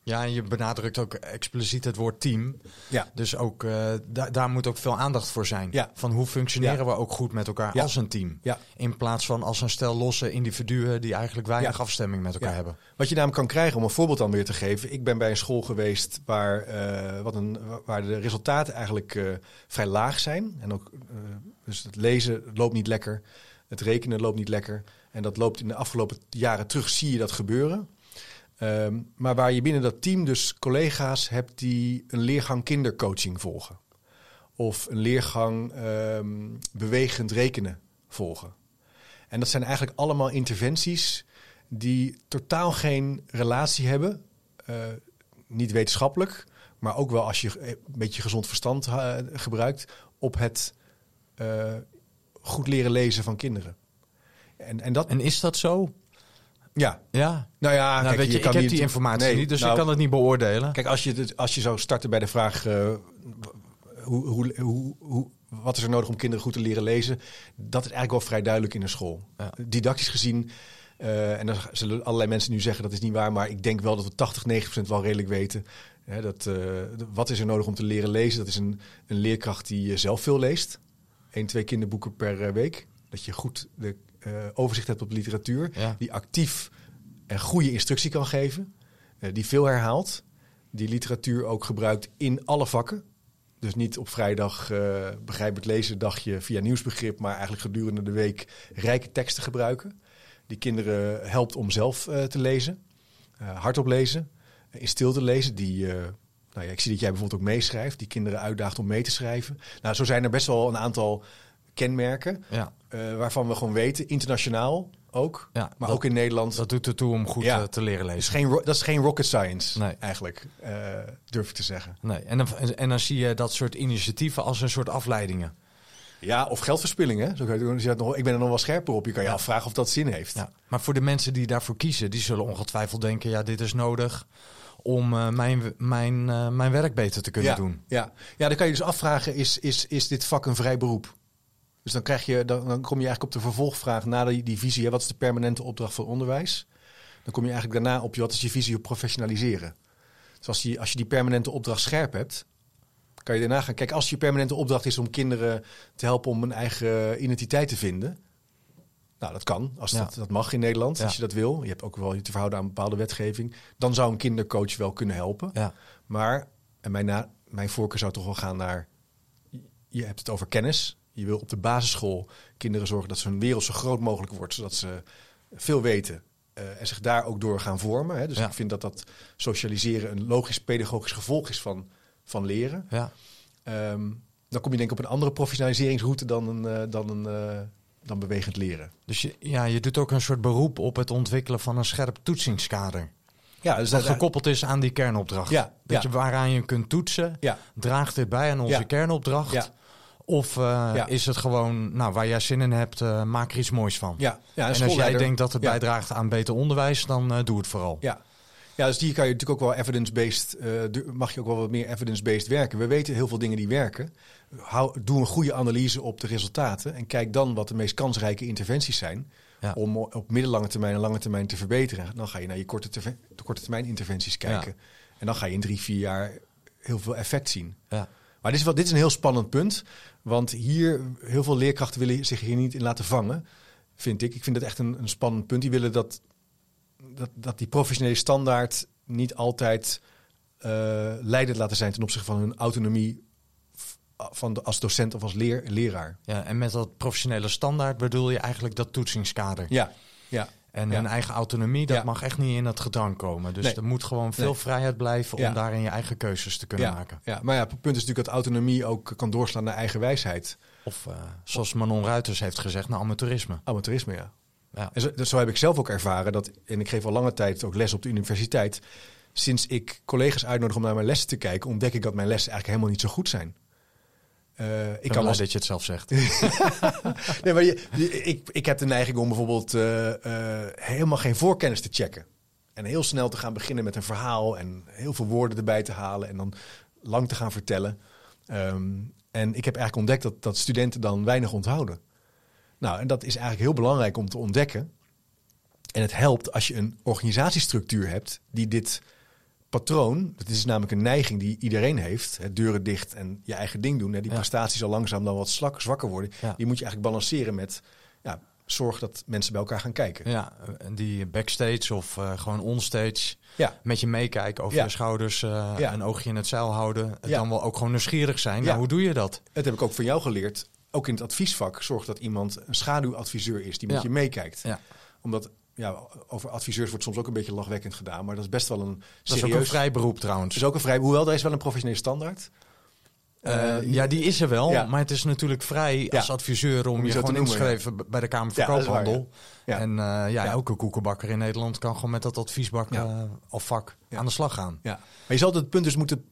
S2: Ja, en je benadrukt ook expliciet het woord team.
S1: Ja,
S2: Dus ook eh, da- daar moet ook veel aandacht voor zijn.
S1: Ja.
S2: Van hoe functioneren
S1: Ja.
S2: we ook goed met elkaar
S1: Ja.
S2: als een team.
S1: ja.
S2: In plaats van als een stel losse individuen die eigenlijk weinig afstemming met elkaar hebben.
S1: Wat je namelijk kan krijgen, om een voorbeeld dan weer te geven. Ik ben bij een school geweest waar, eh, wat een, waar de resultaten eigenlijk eh, vrij laag zijn. En ook, dus het lezen loopt niet lekker, het rekenen loopt niet lekker. En dat loopt in de afgelopen jaren terug, zie je dat gebeuren. Ehm, maar waar je binnen dat team dus collega's hebt die een leergang kindercoaching volgen. Of een leergang ehm, bewegend rekenen volgen. En dat zijn eigenlijk allemaal interventies die totaal geen relatie hebben. eh, niet wetenschappelijk, maar ook wel als je een beetje gezond verstand eh, gebruikt op het eh, goed leren lezen van kinderen. En, en dat,
S2: En is dat zo?
S1: Ja,
S2: Ja.
S1: nou ja,
S2: nou,
S1: kijk,
S2: weet je,
S1: je
S2: ik
S1: kan
S2: heb die informatie
S1: Nee,
S2: niet, dus
S1: nou,
S2: ik kan het niet beoordelen.
S1: Kijk, als je, als je zou starten bij de vraag: eh, hoe, hoe, hoe, hoe, wat is er nodig om kinderen goed te leren lezen? Dat is eigenlijk wel vrij duidelijk in een school.
S2: Ja.
S1: Didactisch gezien, eh, en dan zullen allerlei mensen nu zeggen dat is niet waar, maar ik denk wel dat we 80, 90 procent wel redelijk weten. Hè, dat, eh, wat is er nodig om te leren lezen? Dat is een, een leerkracht die zelf veel leest. Eén, twee kinderboeken per week. Dat je goed de, overzicht hebt op literatuur.
S2: Ja.
S1: Die actief en goede instructie kan geven. eh, die veel herhaalt. Die literatuur ook gebruikt in alle vakken. Dus niet op vrijdag eh begrijp het lezen dagje via nieuwsbegrip, maar eigenlijk gedurende de week rijke teksten gebruiken. Die kinderen helpt om zelf eh, te lezen, eh, hardop lezen, eh, in stilte lezen. Die, eh, nou ja, ik zie dat jij bijvoorbeeld ook meeschrijft, die kinderen uitdaagt om mee te schrijven. Nou, zo zijn er best wel een aantal kenmerken
S2: Ja,
S1: eh, waarvan we gewoon weten, internationaal ook,
S2: ja
S1: maar
S2: dat,
S1: ook in Nederland.
S2: dat doet ertoe om goed
S1: Ja.
S2: eh, te leren
S1: is
S2: lezen.
S1: geen, dat is geen rocket science,
S2: Nee.
S1: eigenlijk, eh, durf ik te zeggen.
S2: Nee. En, dan, en dan zie je dat soort initiatieven als een soort afleidingen.
S1: Ja, of geldverspilling, hè? Zo kan je, nog, ik ben er nog wel scherper op. Je kan je
S2: Ja.
S1: afvragen of dat zin heeft.
S2: Ja. Maar voor de mensen die daarvoor kiezen, die zullen ongetwijfeld denken: ja, dit is nodig om mijn, mijn, mijn werk beter te kunnen
S1: ja,
S2: doen.
S1: Ja. ja, dan kan je dus afvragen, is, is, is dit vak een vrij beroep? Dus dan, krijg je, dan, dan kom je eigenlijk op de vervolgvraag na die, die visie. Hè, wat is de permanente opdracht van onderwijs? Dan kom je eigenlijk daarna op, je, wat is je visie op professionaliseren? Dus als je, als je die permanente opdracht scherp hebt, kan je daarna gaan kijken. Als je permanente opdracht is om kinderen te helpen om een eigen identiteit te vinden. Nou, dat kan. Als
S2: Ja.
S1: dat, dat mag in Nederland,
S2: Ja.
S1: als je dat wil. Je hebt ook wel je te verhouden aan bepaalde wetgeving. Dan zou een kindercoach wel kunnen helpen.
S2: Ja.
S1: Maar, en mijn, na, mijn voorkeur zou toch wel gaan naar... Je hebt het over kennis. Je wil op de basisschool kinderen zorgen dat hun wereld zo groot mogelijk wordt. Zodat ze veel weten eh, en zich daar ook door gaan vormen. Hè. Dus
S2: Ja.
S1: ik vind dat dat socialiseren een logisch pedagogisch gevolg is van, van leren.
S2: Ja.
S1: Ehm, dan kom je denk ik op een andere professionaliseringsroute dan, een, eh, dan, een, eh, dan bewegend leren.
S2: Dus je, ja, je doet ook een soort beroep op het ontwikkelen van een scherp toetsingskader.
S1: Ja, dus
S2: Dat gekoppeld is aan die kernopdracht.
S1: Ja,
S2: Dat
S1: ja.
S2: je waaraan je kunt toetsen.
S1: Ja,
S2: Draagt dit bij aan onze
S1: Ja.
S2: kernopdracht? Of eh,
S1: Ja.
S2: is het gewoon, nou, waar jij zin in hebt, eh, maak er iets moois van?
S1: ja, ja
S2: en als jij denkt dat het bijdraagt aan beter onderwijs, dan eh, doe het vooral.
S1: Ja. ja, dus die kan je natuurlijk ook wel evidence-based, du- mag je ook wel wat meer evidence-based werken. We weten heel veel dingen die werken. Hou, doe een goede analyse op de resultaten en kijk dan wat de meest kansrijke interventies zijn.
S2: Ja.
S1: Om op middellange termijn en lange termijn te verbeteren. Dan ga je naar je korte, de korte termijn interventies kijken. En dan ga je in drie, vier jaar heel veel effect zien.
S2: Ja.
S1: Maar dit is, wel, dit is een heel spannend punt. Want hier, heel veel leerkrachten willen zich hier niet in laten vangen. Vind ik. Ik vind dat echt een, een spannend punt. Die willen dat, dat, dat die professionele standaard niet altijd eh leidend laten zijn ten opzichte van hun autonomie van de, als docent of als leer, leraar.
S2: Ja, en met dat professionele standaard bedoel je eigenlijk dat toetsingskader.
S1: Ja.
S2: En een eigen autonomie, dat mag echt niet in het gedrang komen. Dus
S1: Nee.
S2: er moet gewoon veel
S1: Nee.
S2: vrijheid blijven om daarin je eigen keuzes te kunnen maken.
S1: ja. Maar ja, het punt is natuurlijk dat autonomie ook kan doorslaan naar eigen wijsheid.
S2: Of eh, zoals Manon Ruiters heeft gezegd, naar amateurisme.
S1: Amateurisme, ja.
S2: Ja.
S1: En zo, dus zo heb ik zelf ook ervaren dat, en ik geef al lange tijd ook les op de universiteit. Sinds ik collega's uitnodig om naar mijn lessen te kijken, ontdek ik dat mijn lessen eigenlijk helemaal niet zo goed zijn. Eh, ik kan als,
S2: dat je het zelf zegt. <laughs>
S1: nee, maar je, je- ik, ik heb de neiging om bijvoorbeeld eh, eh, helemaal geen voorkennis te checken. En heel snel te gaan beginnen met een verhaal en heel veel woorden erbij te halen en dan lang te gaan vertellen. Ehm, en ik heb eigenlijk ontdekt dat, dat studenten dan weinig onthouden. Nou, en dat is eigenlijk heel belangrijk om te ontdekken. En het helpt als je een organisatiestructuur hebt die dit patroon, dat is namelijk een neiging die iedereen heeft, hè, deuren dicht en je eigen ding doen. Hè, die
S2: Ja.
S1: prestaties al langzaam dan wat slak, zwakker worden.
S2: Ja.
S1: Die moet je eigenlijk balanceren met ja, zorg dat mensen bij elkaar gaan kijken.
S2: Ja, en die backstage of eh, gewoon onstage
S1: Ja,
S2: met je meekijken over
S1: Ja.
S2: je schouders, eh,
S1: Ja.
S2: een oogje in het zeil houden. Het
S1: Ja.
S2: Dan wel ook gewoon nieuwsgierig zijn.
S1: Ja.
S2: Nou, hoe doe je dat?
S1: dat heb ik ook van jou geleerd. Ook in het adviesvak zorg dat iemand een schaduwadviseur is die met je meekijkt.
S2: Ja.
S1: Omdat ja, over adviseurs wordt soms ook een beetje lachwekkend gedaan, maar dat is best wel een
S2: Dat is ook
S1: serieus.
S2: een vrij beroep trouwens.
S1: is ook een vrij, hoewel er is wel een professionele standaard.
S2: Eh,
S1: Eh,
S2: ja, die is er wel,
S1: ja.
S2: maar het is natuurlijk vrij
S1: Ja.
S2: als adviseur om,
S1: Om
S2: je
S1: te
S2: gewoon
S1: ja.
S2: ingeschreven b- bij de Kamer van
S1: Ja,
S2: Koophandel.
S1: ja.
S2: En eh, ja, elke koekenbakker in Nederland kan gewoon met dat adviesbak of vak aan de slag gaan.
S1: Ja. Maar je zal het punt dus moeten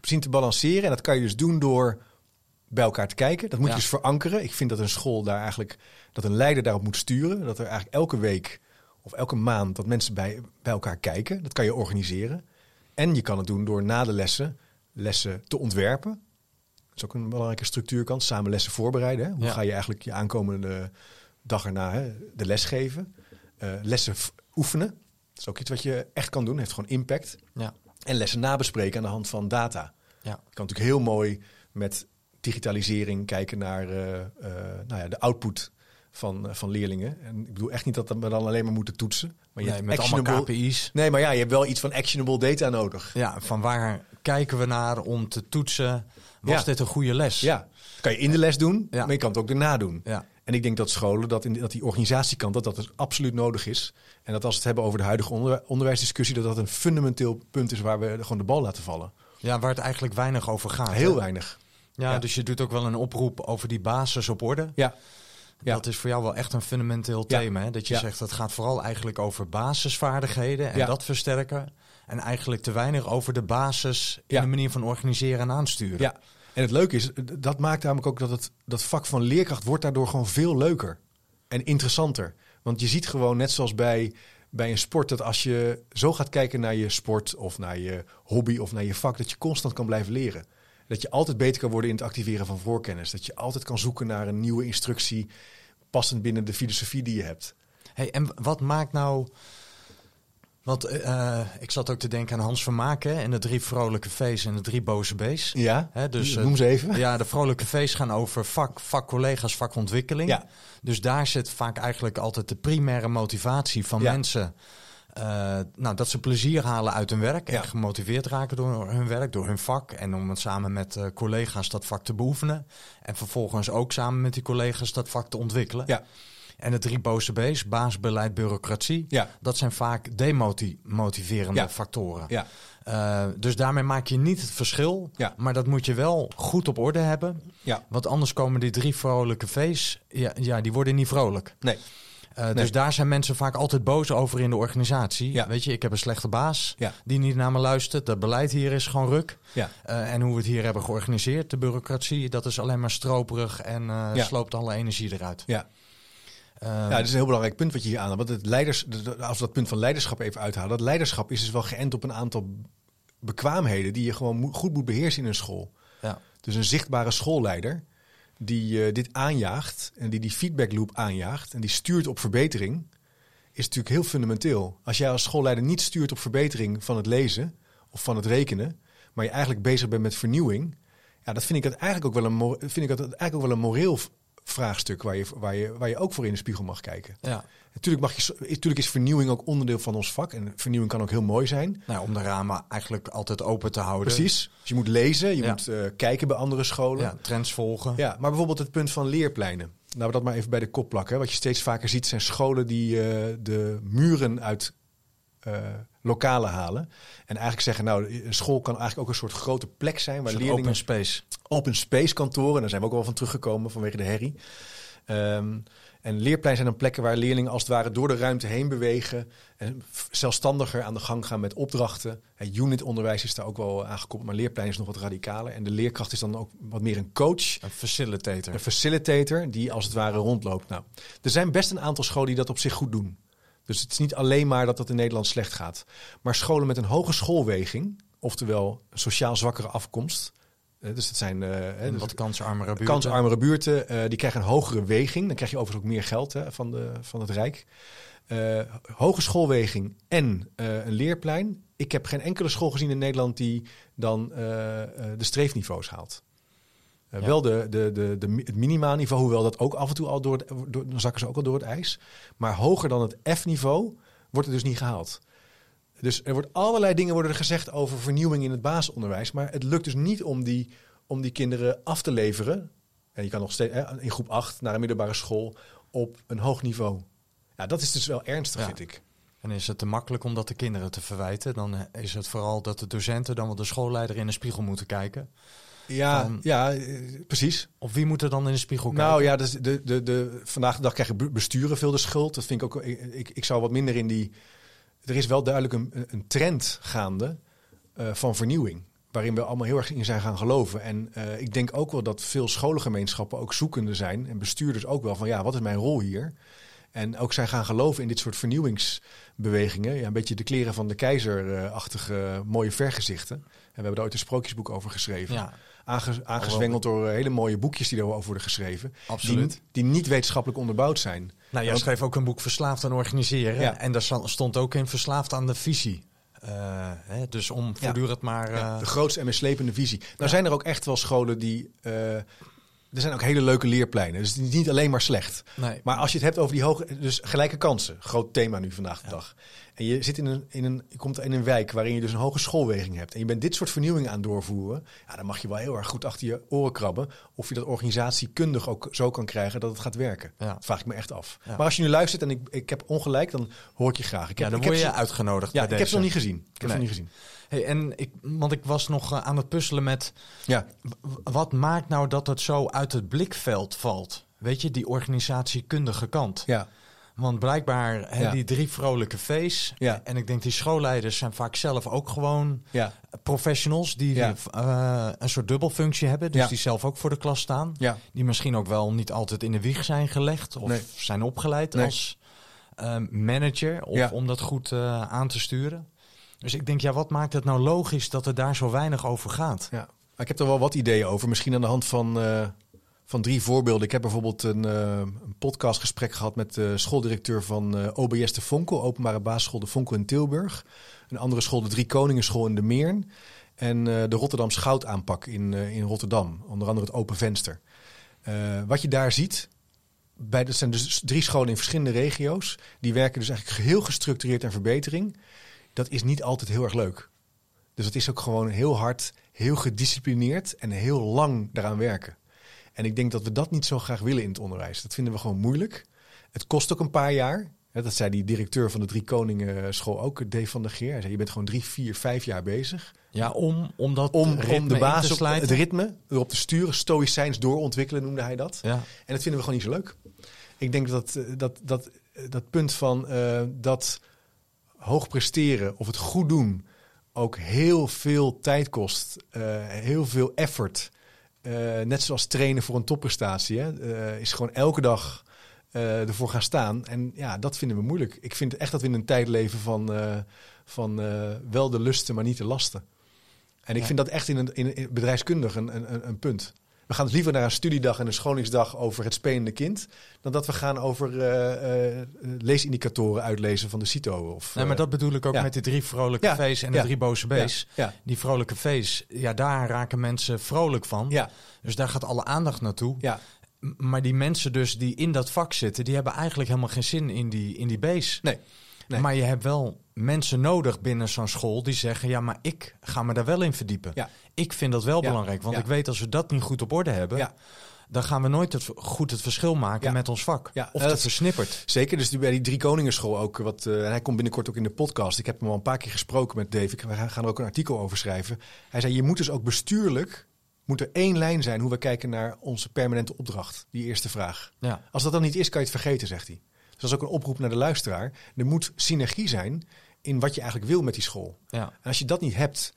S1: zien te balanceren. En dat kan je dus doen door bij elkaar te kijken. Dat moet je dus verankeren. Ik vind dat een school daar eigenlijk, dat een leider daarop moet sturen. Dat er eigenlijk elke week of elke maand dat mensen bij, bij elkaar kijken. Dat kan je organiseren. En je kan het doen door na de lessen lessen te ontwerpen. Dat is ook een belangrijke structuurkant. Samen lessen voorbereiden. Hè? Hoe
S2: Ja.
S1: ga je eigenlijk je aankomende dag erna hè, de les geven? Eh, lessen oefenen. Dat is ook iets wat je echt kan doen. Heeft gewoon impact.
S2: Ja.
S1: En lessen nabespreken aan de hand van data.
S2: Ja.
S1: Je kan natuurlijk heel mooi met digitalisering kijken naar eh, eh, nou ja, de output van, eh, van leerlingen. En ik bedoel echt niet dat we dan alleen maar moeten toetsen. Maar je
S2: Nee,
S1: hebt
S2: met allemaal. KPI's.
S1: Nee, maar ja, je hebt wel iets van actionable data nodig.
S2: Ja, van waar kijken we naar om te toetsen? Was
S1: Ja.
S2: dit een goede les?
S1: Ja, dat kan je in de les doen,
S2: Ja.
S1: maar je kan het ook daarna doen.
S2: Ja.
S1: En ik denk dat scholen, dat, in, dat die organisatiekant, dat dat dus absoluut nodig is. En dat als we het hebben over de huidige onder, onderwijsdiscussie, dat dat een fundamenteel punt is waar we gewoon de bal laten vallen.
S2: Ja, waar het eigenlijk weinig over gaat.
S1: Heel
S2: hè?
S1: weinig.
S2: Ja. dus je doet ook wel een oproep over die basis op orde.
S1: Ja. Ja.
S2: Dat is voor jou wel echt een fundamenteel
S1: Ja.
S2: thema. Hè? Dat je
S1: Ja.
S2: zegt dat gaat vooral eigenlijk over basisvaardigheden en dat versterken. En eigenlijk te weinig over de basis in de manier van organiseren en aansturen.
S1: Ja, en het leuke is, dat maakt namelijk ook dat het dat vak van leerkracht wordt daardoor gewoon veel leuker en interessanter. Want je ziet gewoon, net zoals bij, bij een sport, dat als je zo gaat kijken naar je sport of naar je hobby of naar je vak, dat je constant kan blijven leren. Dat je altijd beter kan worden in het activeren van voorkennis. Dat je altijd kan zoeken naar een nieuwe instructie, passend binnen de filosofie die je hebt.
S2: Hey, en wat maakt nou... Want eh, ik zat ook te denken aan Hans Vermaken en de drie vrolijke V's en de drie boze B's.
S1: Ja,
S2: dus, eh,
S1: noem ze even.
S2: Ja, de vrolijke V's gaan over vak, vakcollega's, vakontwikkeling.
S1: Ja.
S2: Dus daar zit vaak eigenlijk altijd de primaire motivatie van
S1: Ja.
S2: mensen. Eh, nou, dat ze plezier halen uit hun werk
S1: Ja.
S2: en gemotiveerd raken door hun werk, door hun vak. En om het samen met eh, collega's dat vak te beoefenen. En vervolgens ook samen met die collega's dat vak te ontwikkelen.
S1: Ja,
S2: En de drie boze B's, baas, beleid, bureaucratie.
S1: ja,
S2: Dat zijn vaak demotiverende
S1: Ja.
S2: factoren.
S1: ja.
S2: Eh, dus daarmee maak je niet het verschil.
S1: Ja.
S2: Maar dat moet je wel goed op orde hebben.
S1: ja.
S2: Want anders komen die drie vrolijke V's, ja, ja die worden niet vrolijk.
S1: Nee,
S2: Eh,
S1: Nee.
S2: Dus daar zijn mensen vaak altijd boos over in de organisatie.
S1: Ja.
S2: Weet je, ik heb een slechte baas
S1: Ja.
S2: die niet naar me luistert. Dat beleid hier is gewoon ruk.
S1: ja.
S2: Eh, en hoe we het hier hebben georganiseerd, de bureaucratie, dat is alleen maar stroperig en eh, sloopt alle energie eruit.
S1: Ja. Ja, dat is een heel belangrijk punt wat je hier aanhaalt. Want het leiders, als we dat punt van leiderschap even uithalen. Dat leiderschap is dus wel geënt op een aantal bekwaamheden die je gewoon goed moet beheersen in een school.
S2: ja.
S1: Dus een zichtbare schoolleider die eh, dit aanjaagt en die die feedbackloop aanjaagt en die stuurt op verbetering, is natuurlijk heel fundamenteel. Als jij als schoolleider niet stuurt op verbetering van het lezen of van het rekenen, maar je eigenlijk bezig bent met vernieuwing, ja, dat vind ik het eigenlijk ook wel een, vind ik dat eigenlijk ook wel een moreel vraagstuk waar je, waar, je, waar je ook voor in de spiegel mag kijken.
S2: ja.
S1: Natuurlijk, mag je, natuurlijk is vernieuwing ook onderdeel van ons vak en vernieuwing kan ook heel mooi zijn.
S2: Nou, om de ramen eigenlijk altijd open te houden.
S1: Precies. Dus je moet lezen, je
S2: Ja.
S1: moet eh, kijken bij andere scholen.
S2: Ja, trends volgen.
S1: Ja, maar bijvoorbeeld het punt van leerpleinen. Laten we dat maar even bij de kop plakken. Wat je steeds vaker ziet zijn scholen die eh, de muren uit eh, lokalen halen. En eigenlijk zeggen, nou, een school kan eigenlijk ook een soort grote plek zijn... waar leerlingen
S2: open space.
S1: open space kantoren. Daar zijn we ook wel van teruggekomen vanwege de herrie. Ehm, en leerplein zijn dan plekken waar leerlingen als het ware door de ruimte heen bewegen. En zelfstandiger aan de gang gaan met opdrachten. Unitonderwijs is daar ook wel aangekoppeld, maar leerplein is nog wat radicaler. En de leerkracht is dan ook wat meer een coach.
S2: Een facilitator.
S1: Een facilitator die als het ware rondloopt. Nou, er zijn best een aantal scholen die dat op zich goed doen. Dus het is niet alleen maar dat het in Nederland slecht gaat. Maar scholen met een hoge schoolweging, oftewel een sociaal zwakkere afkomst, dus dat zijn eh, dus
S2: wat kansarmere buurten.
S1: kansarmere buurten. eh, die krijgen een hogere weging. Dan krijg je overigens ook meer geld hè, van, de, van het Rijk. Eh, hoge schoolweging en eh, een leerplein. Ik heb geen enkele school gezien in Nederland die dan eh, eh, de streefniveaus haalt. Eh,
S2: Ja.
S1: Wel de, de, de, de, het minimaniveau, hoewel dat ook af en toe al door, het, door dan zakken ze ook al door het ijs. Maar hoger dan het F-niveau wordt het dus niet gehaald. Dus er wordt allerlei dingen worden er gezegd over vernieuwing in het basisonderwijs. Maar het lukt dus niet om die, om die kinderen af te leveren. En je kan nog steeds hè, in groep 8 naar een middelbare school op een hoog niveau. Ja, dat is dus wel ernstig,
S2: Ja.
S1: vind ik.
S2: En is het te makkelijk om dat de kinderen te verwijten? Dan is het vooral dat de docenten dan wel de schoolleider in de spiegel moeten kijken.
S1: Ja,
S2: Van-
S1: ja eh, precies.
S2: Of wie moet er dan in de spiegel kijken?
S1: Nou ja, dus de, de, de, vandaag de dag krijgen be- besturen veel de schuld. Dat vind ik ook. Ik, ik, ik zou wat minder in die. Er is wel duidelijk een, een trend gaande eh, van vernieuwing. Waarin we allemaal heel erg in zijn gaan geloven. En eh, ik denk ook wel dat veel scholengemeenschappen ook zoekende zijn. En bestuurders ook wel van ja, wat is mijn rol hier? En ook zijn gaan geloven in dit soort vernieuwingsbewegingen. Ja, een beetje de kleren van de keizer-achtige mooie vergezichten. En we hebben daar ooit een sprookjesboek over geschreven.
S2: Ja,
S1: Aange, aangezwengeld door eh, hele mooie boekjes die daarover worden geschreven.
S2: absoluut.
S1: Die, die niet wetenschappelijk onderbouwd zijn.
S2: Nou, jij schreef ook een boek Verslaafd aan organiseren.
S1: Ja.
S2: En daar stond ook in Verslaafd aan de visie. Eh, hè, dus om voortdurend maar...
S1: Ja,
S2: eh,
S1: de grootste en meeslepende visie. Nou zijn er ook echt wel scholen die... er zijn ook hele leuke leerpleinen. Dus het is niet alleen maar slecht.
S2: nee.
S1: Maar als je het hebt over die hoge... Dus gelijke kansen. Groot thema nu vandaag de
S2: Ja.
S1: dag. En je, zit in een, in een, je komt in een wijk waarin je dus een hoge schoolweging hebt. En je bent dit soort vernieuwingen aan het doorvoeren. Ja, dan mag je wel heel erg goed achter je oren krabben. Of je dat organisatiekundig ook zo kan krijgen dat het gaat werken.
S2: Ja.
S1: Dat vraag ik me echt af.
S2: Ja.
S1: Maar als je nu luistert en ik, ik heb ongelijk, dan hoor ik je graag. Ik
S2: ja,
S1: heb,
S2: dan
S1: ik
S2: word je
S1: ze-
S2: uitgenodigd
S1: Ja, ik heb ze nog niet gezien. Ik heb ze nog niet gezien.
S2: Hey, en ik, want ik was nog eh, aan het puzzelen met...
S1: Ja,
S2: wat maakt nou dat het zo uit het blikveld valt? Weet je, die organisatiekundige kant.
S1: ja.
S2: Want blijkbaar
S1: Ja.
S2: die drie vrolijke feest.
S1: Ja.
S2: En ik denk die schoolleiders zijn vaak zelf ook gewoon
S1: Ja,
S2: professionals die eh, een soort dubbelfunctie hebben. Dus die zelf ook voor de klas staan. Die misschien ook wel niet altijd in de wieg zijn gelegd of
S1: Nee.
S2: zijn opgeleid
S1: Nee.
S2: als eh, manager of om dat goed aan te sturen. Dus ik denk, ja, wat maakt het nou logisch dat het daar zo weinig over gaat?
S1: ja. Ik heb er wel wat ideeën over. Misschien aan de hand van, eh, van drie voorbeelden. Ik heb bijvoorbeeld een, eh, een podcastgesprek gehad met de schooldirecteur van eh, OBS de Vonkel, openbare basisschool de Vonkel in Tilburg. Een andere school, de Drie Koningenschool in de Meern. En de Rotterdam Schoutaanpak in, in Rotterdam. Onder andere het Open Venster. Wat je daar ziet, bij, dat zijn dus drie scholen in verschillende regio's. Die werken dus eigenlijk heel gestructureerd aan verbetering. Dat is niet altijd heel erg leuk. Dus het is ook gewoon heel hard, heel gedisciplineerd en heel lang daaraan werken. En ik denk dat we dat niet zo graag willen in het onderwijs. Dat vinden we gewoon moeilijk. Het kost ook een paar jaar. Dat zei die directeur van de Drie Koningen school ook, Dave van der Geer. Hij zei, je bent gewoon drie, vier, vijf jaar bezig.
S2: Ja, om, om dat
S1: Om, de
S2: in
S1: basis,
S2: te
S1: op,
S2: slijten.
S1: het ritme erop te sturen. Stoïcijns doorontwikkelen noemde hij dat.
S2: Ja.
S1: En dat vinden we gewoon niet zo leuk. Ik denk dat eh, dat, dat, dat punt van eh, dat hoog presteren of het goed doen ook heel veel tijd kost. eh, heel veel effort. Eh, net zoals trainen voor een topprestatie. Hè, eh, is gewoon elke dag ervoor gaan staan. En ja, dat vinden we moeilijk. Ik vind echt dat we in een tijd leven van, van wel de lusten, maar niet de lasten. En ik
S2: Ja.
S1: vind dat echt in, een, in, in bedrijfskundig een, een- een punt. We gaan dus liever naar een studiedag en een scholingsdag over het spelende kind... dan dat we gaan over eh, eh, leesindicatoren uitlezen van de CITO. Of,
S2: Nee, maar
S1: eh,
S2: dat bedoel ik ook
S1: ja.
S2: met die drie vrolijke
S1: Ja,
S2: en de
S1: ja,
S2: drie boze
S1: ja,
S2: Die vrolijke feest, ja, daar raken mensen vrolijk van.
S1: ja,
S2: Dus daar gaat alle aandacht naartoe.
S1: ja,
S2: Maar die mensen dus die in dat vak zitten, die hebben eigenlijk helemaal geen zin in die, in die beest.
S1: nee. Nee.
S2: Maar je hebt wel mensen nodig binnen zo'n school die zeggen: ja, maar ik ga me daar wel in verdiepen.
S1: Ja.
S2: Ik vind dat wel
S1: Ja,
S2: belangrijk, want
S1: ja.
S2: ik weet als we dat niet goed op orde hebben, dan gaan we nooit het, goed het verschil maken met ons vak.
S1: Ja,
S2: Of
S1: dat
S2: versnipperd.
S1: Zeker, dus die, bij die Drie ook. Wat, eh, en hij komt binnenkort ook in de podcast. Ik heb hem al een paar keer gesproken met Dave. Ik- We gaan er ook een artikel over schrijven. Hij zei, je moet dus ook bestuurlijk... moet er één lijn zijn hoe we kijken naar onze permanente opdracht. Die eerste vraag.
S2: Ja.
S1: Als dat dan niet is, kan je het vergeten, zegt hij. Dus dat is ook een oproep naar de luisteraar. Er moet synergie zijn in wat je eigenlijk wil met die school.
S2: Ja.
S1: En als je dat niet hebt,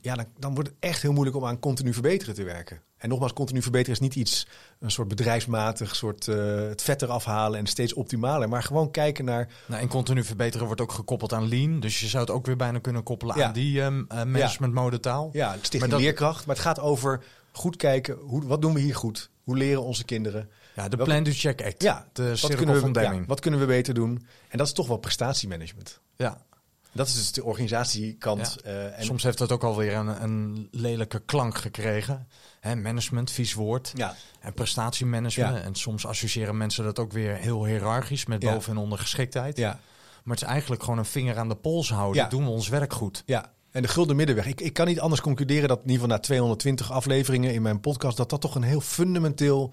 S1: ja, dan, dan wordt het echt heel moeilijk om aan continu verbeteren te werken. En nogmaals, continu verbeteren is niet iets, een soort bedrijfsmatig, soort eh, het vet eraf halen en steeds optimaler. Maar gewoon kijken naar,
S2: Nou, en continu verbeteren wordt ook gekoppeld aan lean. Dus je zou het ook weer bijna kunnen koppelen
S1: Ja.
S2: aan die ehm, eh, managementmodetaal.
S1: ja, stichting
S2: Maar dat-
S1: leerkracht. Maar het gaat over goed kijken, hoe, wat doen we hier goed? Hoe leren onze kinderen?
S2: Ja, de
S1: Welke-
S2: Plan do Check Act.
S1: Ja,
S2: de
S1: Wat kunnen, we, ja, wat kunnen we beter doen? En dat is toch wel prestatiemanagement.
S2: Ja.
S1: Dat is dus de organisatiekant. eh, en,
S2: Soms heeft dat ook alweer een, een lelijke klank gekregen. Hè, management, vies woord.
S1: ja,
S2: En prestatiemanagement.
S1: Ja.
S2: En soms associëren mensen dat ook weer heel hiërarchisch met boven- en ondergeschiktheid.
S1: ja,
S2: Maar het is eigenlijk gewoon een vinger aan de pols houden. Doen we ons werk goed.
S1: ja. En de gulden middenweg. Ik, ik kan niet anders concluderen dat in ieder geval na 220 afleveringen in mijn podcast... dat dat toch een heel fundamenteel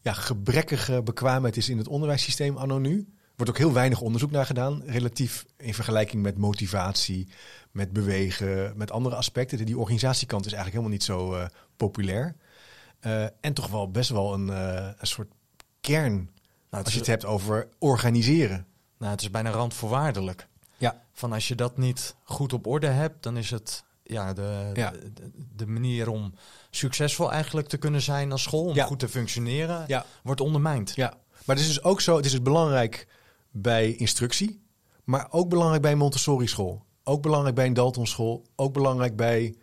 S1: ja, gebrekkige bekwaamheid is in het onderwijssysteem anno nu. Wordt ook heel weinig onderzoek naar gedaan. Relatief in vergelijking met motivatie, met bewegen, met andere aspecten. Die organisatiekant is eigenlijk helemaal niet zo eh, populair. Eh, en toch wel best wel een, eh, een soort kern
S2: Nou,
S1: als je het hebt over organiseren.
S2: nou, het is bijna randvoorwaardelijk.
S1: Ja.
S2: Van als je dat niet goed op orde hebt, dan is het ja, de,
S1: Ja.
S2: de, de- de manier om succesvol eigenlijk te kunnen zijn als school, om
S1: Ja.
S2: goed te functioneren,
S1: Ja.
S2: wordt ondermijnd.
S1: Ja, maar het is dus ook zo, het is dus belangrijk bij instructie, maar ook belangrijk bij een Montessori school. Ook belangrijk bij een Dalton school, ook belangrijk bij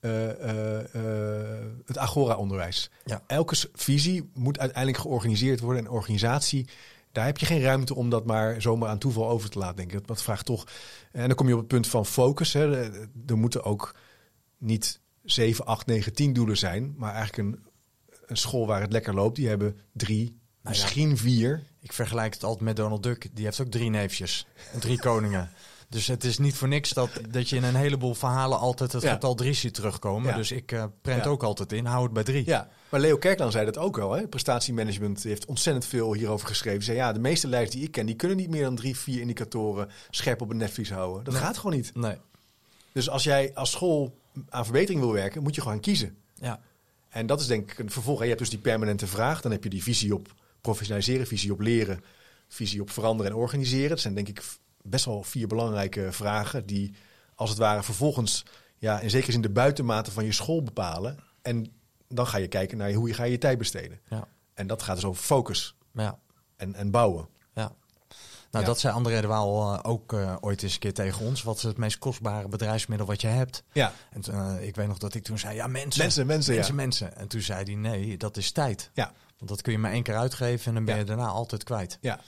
S1: eh, eh, eh, het Agora-onderwijs.
S2: Ja.
S1: Elke visie moet uiteindelijk georganiseerd worden en organisatie, daar heb je geen ruimte om dat maar zomaar aan toeval over te laten denken. Dat, dat vraagt toch. En dan kom je op het punt van focus. Hè. Er er moeten ook niet 7, 8, 9, 10 doelen zijn, maar eigenlijk een, een school waar het lekker loopt, die hebben drie,
S2: Nou ja.
S1: misschien vier.
S2: Ik vergelijk het altijd met Donald Duck. Die heeft ook drie neefjes. Drie <laughs> koningen. Dus het is niet voor niks dat, dat je in een heleboel verhalen altijd het
S1: Ja.
S2: getal drie ziet terugkomen.
S1: Ja.
S2: Dus ik eh prent
S1: Ja.
S2: ook altijd in. Hou het bij drie.
S1: Ja, maar Leo Kerklaan zei dat ook wel. Hè? Prestatiemanagement heeft ontzettend veel hierover geschreven. Zei ja, de meeste leiders die ik ken, die kunnen niet meer dan drie, vier indicatoren scherp op een netvlies houden. Dat
S2: Nee.
S1: gaat gewoon niet.
S2: Nee.
S1: Dus als jij als school aan verbetering wil werken, moet je gewoon kiezen.
S2: Ja.
S1: En dat is denk ik een vervolg. Je hebt dus die permanente vraag. Dan heb je die visie op professionaliseren, visie op leren, visie op veranderen en organiseren. Dat zijn denk ik best wel vier belangrijke vragen die als het ware vervolgens ja, in zekere zin de buitenmaten van je school bepalen. En dan ga je kijken naar hoe je ga je je tijd besteden.
S2: Ja.
S1: En dat gaat dus over focus
S2: Ja.
S1: en, en bouwen.
S2: ja. Nou,
S1: Ja.
S2: dat zei André de Waal eh, ook eh, ooit eens een keer tegen ons. Wat is het meest kostbare bedrijfsmiddel wat je hebt?
S1: Ja,
S2: En eh, ik weet nog dat ik toen zei, ja mensen.
S1: mensen, mensen,
S2: Mensen,
S1: ja.
S2: mensen. En toen zei hij, nee, dat is tijd.
S1: Ja,
S2: Want dat kun je maar één keer uitgeven en dan ben
S1: Ja.
S2: je daarna altijd kwijt.
S1: ja,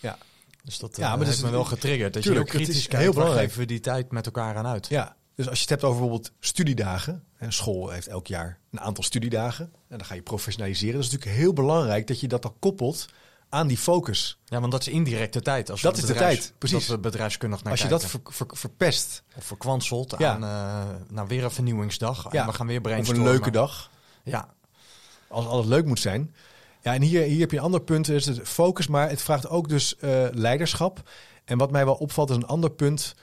S1: ja.
S2: Dus dat
S1: Ja,
S2: ja,
S1: maar dat is-
S2: me wel getriggerd. Dat
S1: tuurlijk,
S2: je ook kritisch
S1: is
S2: kijkt,
S1: heel belangrijk.
S2: geven we die tijd met elkaar aan uit?
S1: Ja, dus als je het hebt over bijvoorbeeld studiedagen. En school heeft elk jaar een aantal studiedagen. En dan ga je professionaliseren. Dat is natuurlijk heel belangrijk dat je dat dan koppelt aan die focus.
S2: Ja, want dat is indirecte tijd. Als
S1: Dat is de tijd, precies.
S2: Dat we bedrijfskundig naar
S1: als je
S2: kijken.
S1: dat ver- ver- verpest.
S2: Of verkwanselt
S1: Ja.
S2: aan uh, nou, weer een vernieuwingsdag.
S1: Ja.
S2: En we gaan weer
S1: Of
S2: brainstormen.
S1: een leuke dag.
S2: Ja,
S1: Als alles leuk moet zijn. Ja, en hier, hier heb je een ander punt. is het focus. Maar het vraagt ook dus eh, leiderschap. En wat mij wel opvalt is een ander punt.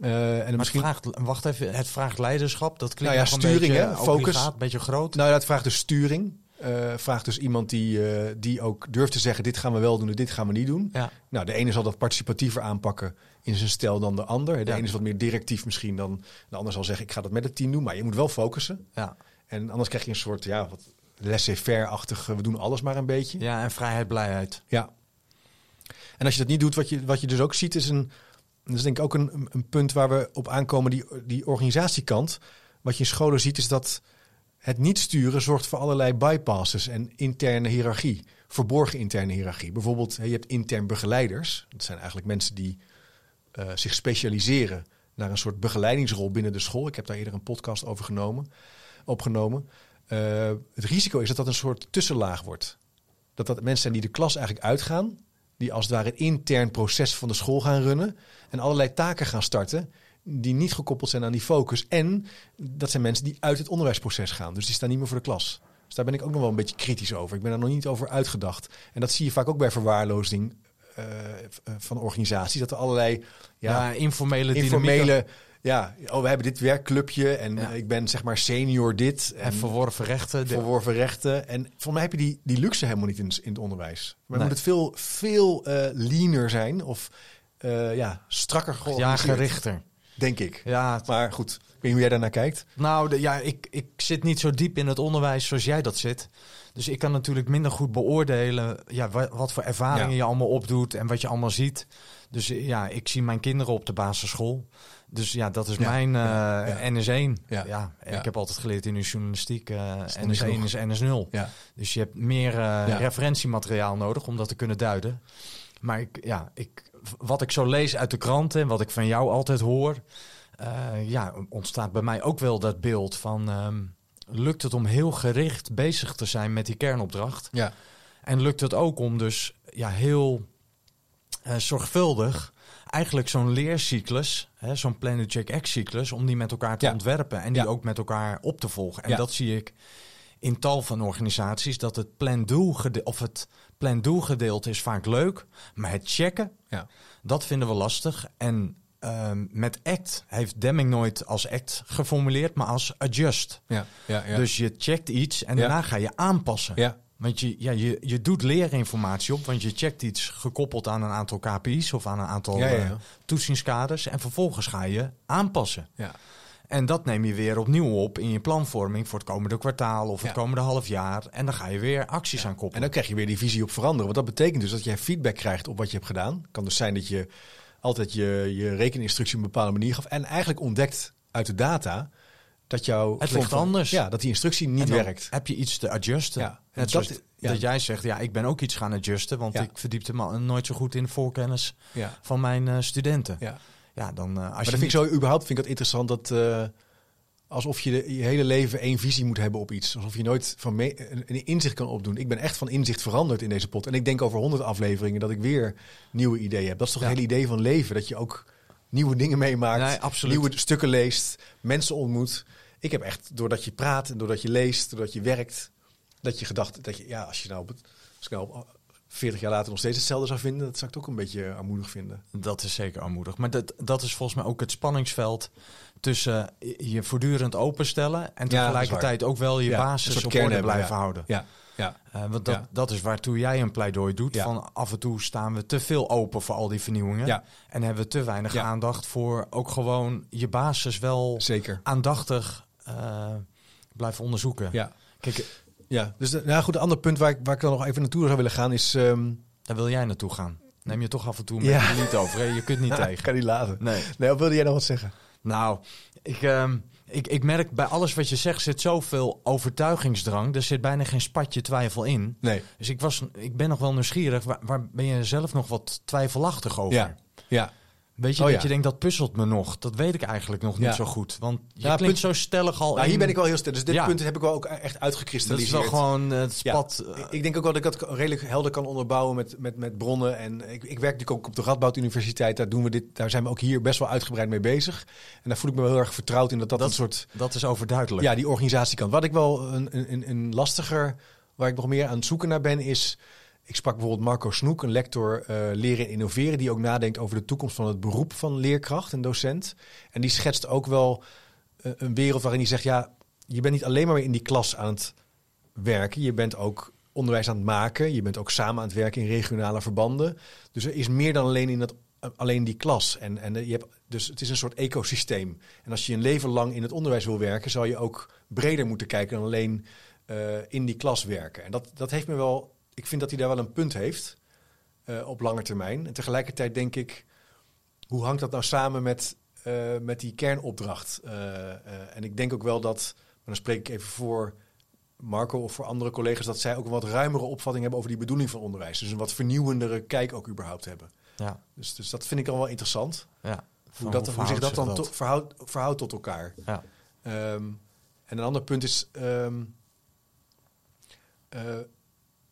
S1: eh, en misschien,
S2: het vraagt, wacht even, het vraagt leiderschap. Dat klinkt
S1: Nou ja, sturing,
S2: een
S1: hè,
S2: beetje
S1: focus.
S2: een beetje groot.
S1: nou ja, het vraagt dus sturing. Eh vraagt dus iemand die, die ook durft te zeggen: dit gaan we wel doen en dit gaan we niet doen.
S2: Ja,
S1: Nou, de ene zal dat participatiever aanpakken in zijn stijl dan de ander. De
S2: Ja.
S1: ene is wat meer directief misschien dan de ander zal zeggen: ik ga dat met het team doen. Maar je moet wel focussen.
S2: ja.
S1: En anders krijg je een soort ja, wat laissez-faire-achtig. We doen alles maar een beetje.
S2: ja, en vrijheid, blijheid.
S1: Ja. En als je dat niet doet, wat je, wat je dus ook ziet, is een. Dat is denk ik ook een, een punt waar we op aankomen, die, die organisatiekant. Wat je in scholen ziet, is dat het niet sturen zorgt voor allerlei bypasses en interne hiërarchie. Verborgen interne hiërarchie. Bijvoorbeeld, je hebt intern begeleiders. Dat zijn eigenlijk mensen die eh, zich specialiseren naar een soort begeleidingsrol binnen de school. Ik heb daar eerder een podcast over genomen, opgenomen. Eh, het risico is dat dat een soort tussenlaag wordt. Dat dat mensen zijn die de klas eigenlijk uitgaan, die als het ware een intern proces van de school gaan runnen en allerlei taken gaan starten die niet gekoppeld zijn aan die focus. En dat zijn mensen die uit het onderwijsproces gaan, dus die staan niet meer voor de klas. Dus daar ben ik ook nog wel een beetje kritisch over. Ik ben daar nog niet over uitgedacht. En dat zie je vaak ook bij verwaarlozing eh, van organisaties, dat er allerlei
S2: Ja,
S1: ja,
S2: informele, dynamieken
S1: informele ja, oh, we hebben dit werkclubje en
S2: Ja.
S1: ik ben zeg maar senior dit
S2: en verworven rechten. De-
S1: verworven rechten. En voor mij heb je die, die luxe helemaal niet in, in het onderwijs. Maar
S2: Nee.
S1: moet het veel, veel eh leaner zijn of eh, ja, strakker
S2: ja, gerichter.
S1: denk ik.
S2: Ja,
S1: Maar goed, ik weet niet hoe jij daarnaar kijkt.
S2: Nou, de- ja, ik, ik zit niet zo diep in het onderwijs zoals jij dat zit. Dus ik kan natuurlijk minder goed beoordelen ja, wa- wat voor ervaringen
S1: Ja.
S2: je allemaal opdoet en wat je allemaal ziet. Dus eh, ja, ik zie mijn kinderen op de basisschool. Dus ja, dat is
S1: Ja,
S2: mijn eh,
S1: ja, ja.
S2: NS1.
S1: Ja,
S2: ik heb altijd geleerd in de journalistiek. eh
S1: nog niet
S2: NS1
S1: genoeg.
S2: is NS0.
S1: Ja.
S2: Dus je hebt meer eh, referentiemateriaal nodig om dat te kunnen duiden. Maar ik, ja, ik, wat ik zo lees uit de kranten en wat ik van jou altijd hoor, eh, ja, ontstaat bij mij ook wel dat beeld van ehm, lukt het om heel gericht bezig te zijn met die kernopdracht?
S1: Ja.
S2: En lukt het ook om dus ja, heel eh, zorgvuldig eigenlijk zo'n leercyclus, zo'n Planet Check X-cyclus, om die met elkaar te
S1: Ja.
S2: ontwerpen en die
S1: Ja.
S2: ook met elkaar op te volgen. En
S1: Ja.
S2: dat zie ik in tal van organisaties, dat het plan-do of het plan-do gedeelte is vaak leuk, maar het checken,
S1: Ja.
S2: dat vinden we lastig. En ehm, met ACT heeft Deming nooit als ACT geformuleerd, maar als adjust.
S1: Ja. Ja. Ja.
S2: Dus je checkt iets en daarna ga je aanpassen.
S1: ja.
S2: Want je, ja, je, je doet leerinformatie op, want je checkt iets gekoppeld aan een aantal KPI's of aan een aantal
S1: Ja, ja, ja.
S2: eh, toetsingskaders. En vervolgens ga je aanpassen.
S1: ja.
S2: En dat neem je weer opnieuw op in je planvorming voor het komende kwartaal of het komende half jaar. En dan ga je weer acties aan
S1: En
S2: koppelen.
S1: dan krijg je weer die visie op veranderen. Want dat betekent dus dat je feedback krijgt op wat je hebt gedaan. Het kan dus zijn dat je altijd je, je rekeninstructie op een bepaalde manier gaf. En eigenlijk ontdekt uit de data dat jouw...
S2: Het ligt
S1: van-
S2: anders.
S1: Ja, dat die instructie niet werkt.
S2: Heb je iets te adjusten?
S1: Ja. En
S2: zoals
S1: dat-
S2: dat,
S1: ja.
S2: jij zegt, ja, ik ben ook iets gaan adjusten, want
S1: Ja.
S2: ik verdiepte me nooit zo goed in de voorkennis
S1: Ja.
S2: van mijn eh, studenten.
S1: Ja.
S2: Ja, dan eh, als
S1: Maar
S2: je
S1: dat vind ik zo überhaupt vind ik dat interessant dat eh, alsof je de, je hele leven één visie moet hebben op iets, alsof je nooit van me, een, een inzicht kan opdoen. Ik ben echt van inzicht veranderd in deze pot en ik denk over honderd afleveringen dat ik weer nieuwe ideeën heb. Dat is toch
S2: Ja.
S1: het hele idee van leven, dat je ook nieuwe dingen meemaakt,
S2: Nee,
S1: nieuwe stukken leest, mensen ontmoet. Ik heb echt doordat je praat en doordat je leest, doordat je werkt, dat je gedacht dat je ja als je nou op het als ik nou op 40 jaar later nog steeds hetzelfde zou vinden, dat zou ik ook een beetje armoedig vinden.
S2: Dat is zeker armoedig. Maar dat, dat is volgens mij ook het spanningsveld tussen je voortdurend openstellen en tegelijkertijd ook wel je
S1: Ja,
S2: basis op orde blijven
S1: ja.
S2: houden.
S1: Ja, ja.
S2: Eh, want dat, dat is waartoe jij een pleidooi doet.
S1: Ja.
S2: Van af en toe staan we te veel open voor al die vernieuwingen.
S1: Ja.
S2: En hebben we te weinig aandacht voor ook gewoon je basis wel
S1: Zeker.
S2: aandachtig eh, blijven onderzoeken.
S1: Ja.
S2: Kijk,
S1: Ja, dus de, nou goed, een ander punt waar ik, waar ik dan nog even naartoe zou willen gaan is... ehm
S2: daar wil jij naartoe gaan. Neem je toch af en toe met
S1: Ja.
S2: je niet over. Hè? Je kunt niet <laughs>
S1: ik
S2: tegen.
S1: kan niet laten.
S2: Nee.
S1: Nee, of wilde jij nog wat zeggen?
S2: Nou, ik, ehm, ik, ik merk bij alles wat je zegt zit zoveel overtuigingsdrang. Er zit bijna geen spatje twijfel in.
S1: Nee.
S2: Dus ik, was, ik ben nog wel nieuwsgierig. Waar, waar ben je zelf nog wat twijfelachtig over?
S1: Ja. Ja.
S2: Weet je
S1: Oh,
S2: dat
S1: ja.
S2: je denkt dat puzzelt me nog? Dat weet ik eigenlijk nog niet zo goed. Want je
S1: Ja,
S2: klinkt
S1: punt-
S2: zo stellig al.
S1: Nou, hier ben ik wel heel sterk. Dus dit
S2: Ja.
S1: punt heb ik wel ook echt
S2: Dat
S1: uitgekristalliseerd.
S2: is wel gewoon eh, het spat. eh,
S1: Ik- denk ook wel dat ik dat redelijk helder kan onderbouwen met, met, met bronnen. En ik, ik werk natuurlijk ook op de Radboud Universiteit. Daar, doen we dit, daar zijn we ook hier best wel uitgebreid mee bezig. En daar voel ik me wel heel erg vertrouwd in dat dat,
S2: Dat-
S1: een soort...
S2: dat is overduidelijk.
S1: Ja, die organisatie kan. Wat ik wel een, een, een lastiger, waar ik nog meer aan het zoeken naar ben, is. Ik sprak bijvoorbeeld Marco Snoek, een lector eh, leren en innoveren, die ook nadenkt over de toekomst van het beroep van leerkracht en docent. En die schetst ook wel eh, een wereld waarin hij zegt: ja, je bent niet alleen maar in die klas aan het werken, je bent ook onderwijs aan het maken, je bent ook samen aan het werken in regionale verbanden. Dus er is meer dan alleen in dat alleen die klas. En, en eh, je hebt, dus het is een soort ecosysteem. En als je een leven lang in het onderwijs wil werken, zal je ook breder moeten kijken dan alleen in die klas werken. En dat, dat heeft me wel, ik vind dat hij daar wel een punt heeft eh, op lange termijn. En tegelijkertijd denk ik, hoe hangt dat nou samen met, eh, met die kernopdracht? Eh, en ik denk ook wel dat, maar dan spreek ik even voor Marco of voor andere collega's, dat zij ook een wat ruimere opvatting hebben over die bedoeling van onderwijs. Dus een wat vernieuwendere kijk ook überhaupt hebben.
S2: Ja,
S1: Dus, dus dat vind ik al wel interessant.
S2: ja.
S1: Hoe, dat, hoe zich dat dan verhoudt, verhoudt tot elkaar.
S2: Ja.
S1: Ehm, en een ander punt is. ehm, eh,